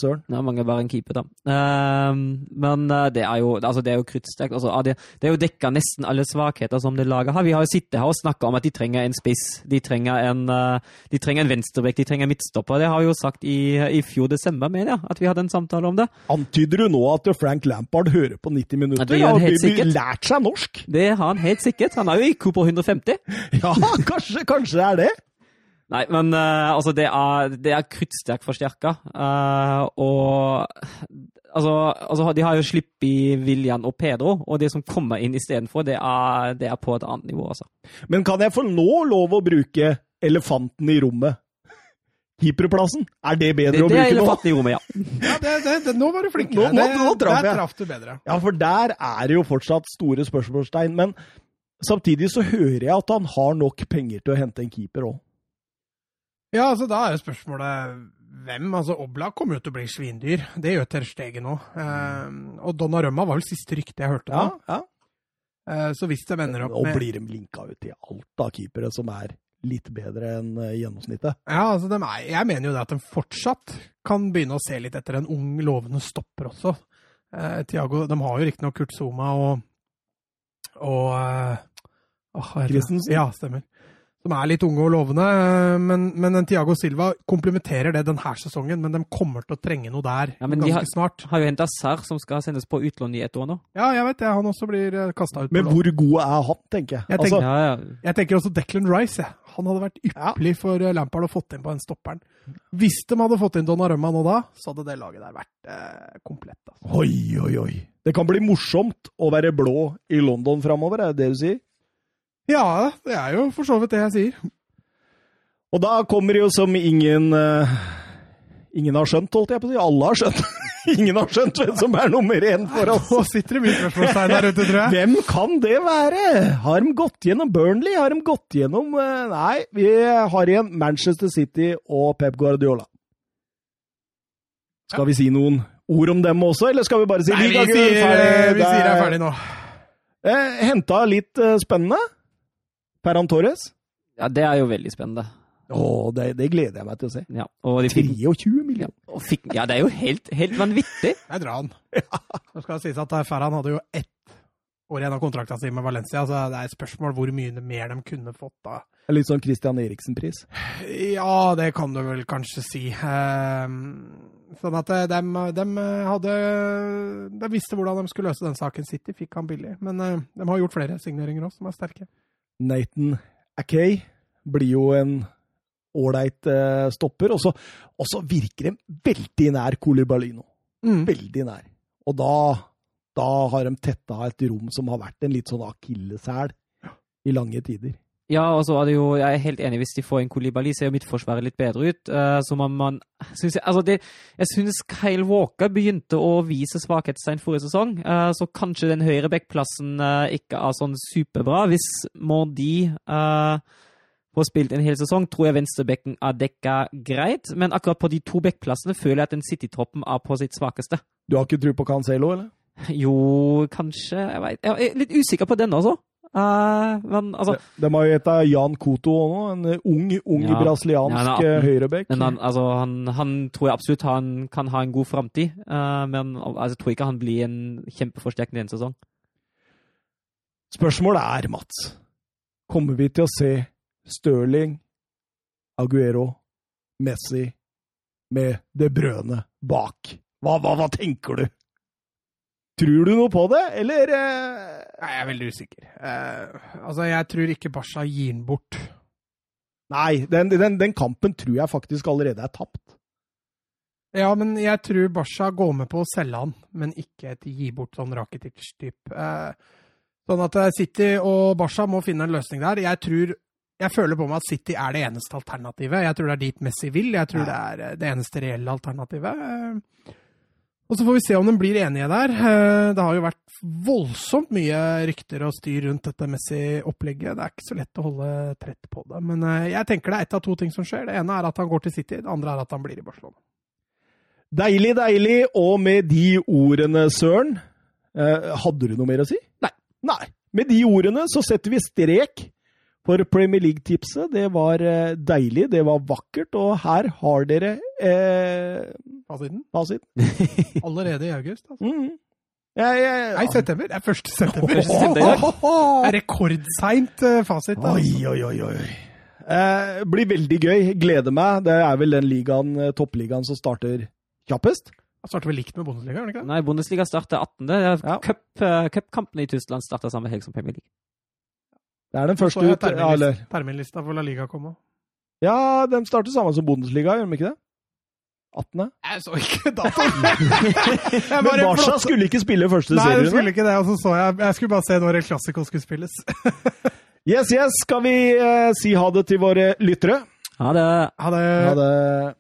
Søren. Ja, mange bare en keeper, da. Ehm, men eh, det er jo, altså, det er jo kruttsterkt. Altså, det, det er jo dekka nesten alle svakheter som det laget har. Vi har jo sittet her og snakka om at de trenger en spiss, de trenger en, eh, de trenger en venstrebekk, de trenger midtstopper. Det har vi jo sagt i, i fjor desember, mener jeg, at vi hadde en samtale om det. Antyder du nå at Frank Lampard hører på 90 minutter? Ja, det gjør han helt sikkert. lært seg norsk? Det har han helt sikkert. Han er jo IQ på 150. [LAUGHS] Ja, kanskje, kanskje det er det? Nei, men uh, altså, det er, det er kruttsterkt forsterka. Uh, og altså, altså, de har jo sluppet William og Pedro, og det som kommer inn istedenfor, det, er- det er på et annet nivå, altså. Men kan jeg få nå lov å bruke elefanten i rommet? Keeperplassen? Er det bedre Det, å det er bruke nå? elefanten i rommet, ja. [LAUGHS] Ja, det, det, det, Nå var du flink. Nå- nå- nå traff jeg. traff du bedre. Ja, for der er det jo fortsatt store spørsmålstegn. Men samtidig så hører jeg at han har nok penger til å hente en keeper òg. Ja, altså Da er jo spørsmålet hvem? Altså Oblak kommer jo til å bli svindyr. Det gjør Ter Stegen òg. Eh, og Donnarumma var vel siste rykte jeg hørte. da. Ja, ja. Eh, så hvis de ender opp med Og blir de linka ut til alt av keepere som er litt bedre enn eh, gjennomsnittet. Ja, altså de er, Jeg mener jo det at de fortsatt kan begynne å se litt etter en ung, lovende stopper også. Eh, Thiago, De har jo riktignok Kurt Zuma og, og eh, åh? Christensen? Ja, stemmer. Som er litt unge og lovende. eh, Men, men en Thiago Silva komplementerer det denne sesongen, men de kommer til å trenge noe der Ja, ganske har- snart. Har jo henta Serr, som skal sendes på utlån i ett år nå. Ja, jeg vet det. Han også blir kasta ut. Men hvor god er han, tenker jeg. Jeg tenker- Altså, Ja, ja. Jeg tenker også Declan Rice. jeg. Han hadde vært ypperlig for eh, Lampard å fått inn på den stopperen. Hvis de hadde fått inn Donnarumma nå da, så hadde det laget der vært eh, komplett. Altså. oi, oi, oi. Det kan bli morsomt å være blå i London framover, er det det du sier? Ja, det er jo for så vidt det jeg sier. Og da kommer det jo som ingen uh, Ingen har skjønt, holdt jeg på å si. Alle har skjønt. [LAUGHS] ingen har skjønt hvem som er nummer én for oss. Nå sitter det mye spørsmålstegn der ute, tror jeg. Hvem kan det være? Har de gått gjennom Burnley? Har de gått gjennom uh, Nei, vi har igjen Manchester City og Pep Guardiola. Skal vi si noen ord om dem også, eller skal vi bare si Nei, vi sier, ferdig? eh, vi sier det er ferdig nå. Eh, henta litt spennende. Ferran Torres. ja, det er jo veldig spennende. Å, det, det gleder jeg meg til å se. Ja, og de fikk, 23 millioner. og fikk, ja det er jo helt, helt vanvittig. [LAUGHS] Jeg drar han. Skal det sies at eh, Ferran hadde jo ett år igjen av kontrakta si med Valencia, så det er et spørsmål hvor mye mer de kunne fått da. Litt sånn Christian Eriksen-pris. Ja, det kan du vel kanskje si. Ehm, Sånn at de, hadde De visste hvordan de skulle løse den saken. City fikk han billig. Men eh, de har gjort flere signeringer òg, som er sterke. Nathan Akay blir jo en ålreit eh, stopper. Og så og så virker de veldig nær Colibalino. Mm. Veldig nær. Og da, da har de tetta et rom som har vært en litt sånn akilleshæl i lange tider. Ja, og så er det jo, jeg er helt enig hvis de får en Kolibali, ser jo midtforsvaret litt bedre ut. Uh, så man, man synes jeg, altså det, jeg synes Kyle Walker begynte å vise svakhetstegn forrige sesong, uh, så kanskje den høyre backplassen uh, ikke er sånn superbra. Hvis Mordi uh, får spilt en hel sesong, tror jeg venstrebekken er dekka greit, men akkurat på de to backplassene føler jeg at den City-troppen er på sitt svakeste. Du har ikke tro på Cancelo, eller? Jo, kanskje. Jeg, vet. jeg er litt usikker på den også. Uh, men altså De har jo heta Jan Koto nå, en ung, ung ja, brasiliansk ja, høyrebekk. Men han, altså, han, han, tror jeg absolutt han kan ha en god framtid, uh, men altså, jeg tror ikke han blir en kjempeforsterkende en sesong. Spørsmålet er, Mats, kommer vi til å se Stirling, Aguero, Messi med det brødene bak? Hva, hva, hva tenker du? Tror du noe på det, eller? Uh... Nei, jeg er veldig usikker. Uh, altså, jeg tror ikke Barca gir den bort. Nei, den, den, den, kampen tror jeg faktisk allerede er tapt. Ja, men jeg tror Barca går med på å selge han, men ikke et gi bort sånn Rakitic-type. Uh, sånn at City og Barca må finne en løsning der. Jeg tror jeg føler på meg at City er det eneste alternativet. Jeg tror det er dit Messi vil. Jeg tror ja. det er det eneste reelle alternativet. Og så får vi se om de blir enige der. Eh, det har jo vært voldsomt mye rykter og styr rundt dette Messi-opplegget. Det er ikke så lett å holde trett på det. Men eh, jeg tenker det er ett av to ting som skjer. Det ene er at han går til City, det andre er at han blir i Barcelona. Deilig, deilig. Og med de ordene, Søren eh, Hadde du noe mer å si? Nei. Nei. Med de ordene så setter vi strek for Premier League-tipset. Det var eh, deilig, det var vakkert, og her har dere eh, Fasiten? Fasiten. [LAUGHS] Allerede i august, altså. Mm. Jeg, jeg, Nei, september. Det er 1. september. Det er rekordseint uh, fasit. Altså. Oi, oi, oi. oi. Eh, blir veldig gøy. Gleder meg. Det er vel den ligaen, eh, toppligaen som starter kjappest? Starter vel likt med Bundesliga? ikke Nei, Bundesliga starter 18. Ja. Cupkampene Cup i Tyskland starter samme helg som Premier League. Det er den første ut. Terminlista, terminlista for La Liga komme. Ja, den starter sammen som Bundesliga, gjør de ikke det? 18. Jeg så ikke datoen! [LAUGHS] Men Barca skulle ikke spille første serien? Nei, de skulle ikke det. Og så så jeg Jeg skulle bare se når El Clásico skulle spilles. [LAUGHS] yes, yes. Skal vi uh, si ha det til våre lyttere? Ha det. Ha det. Ha det.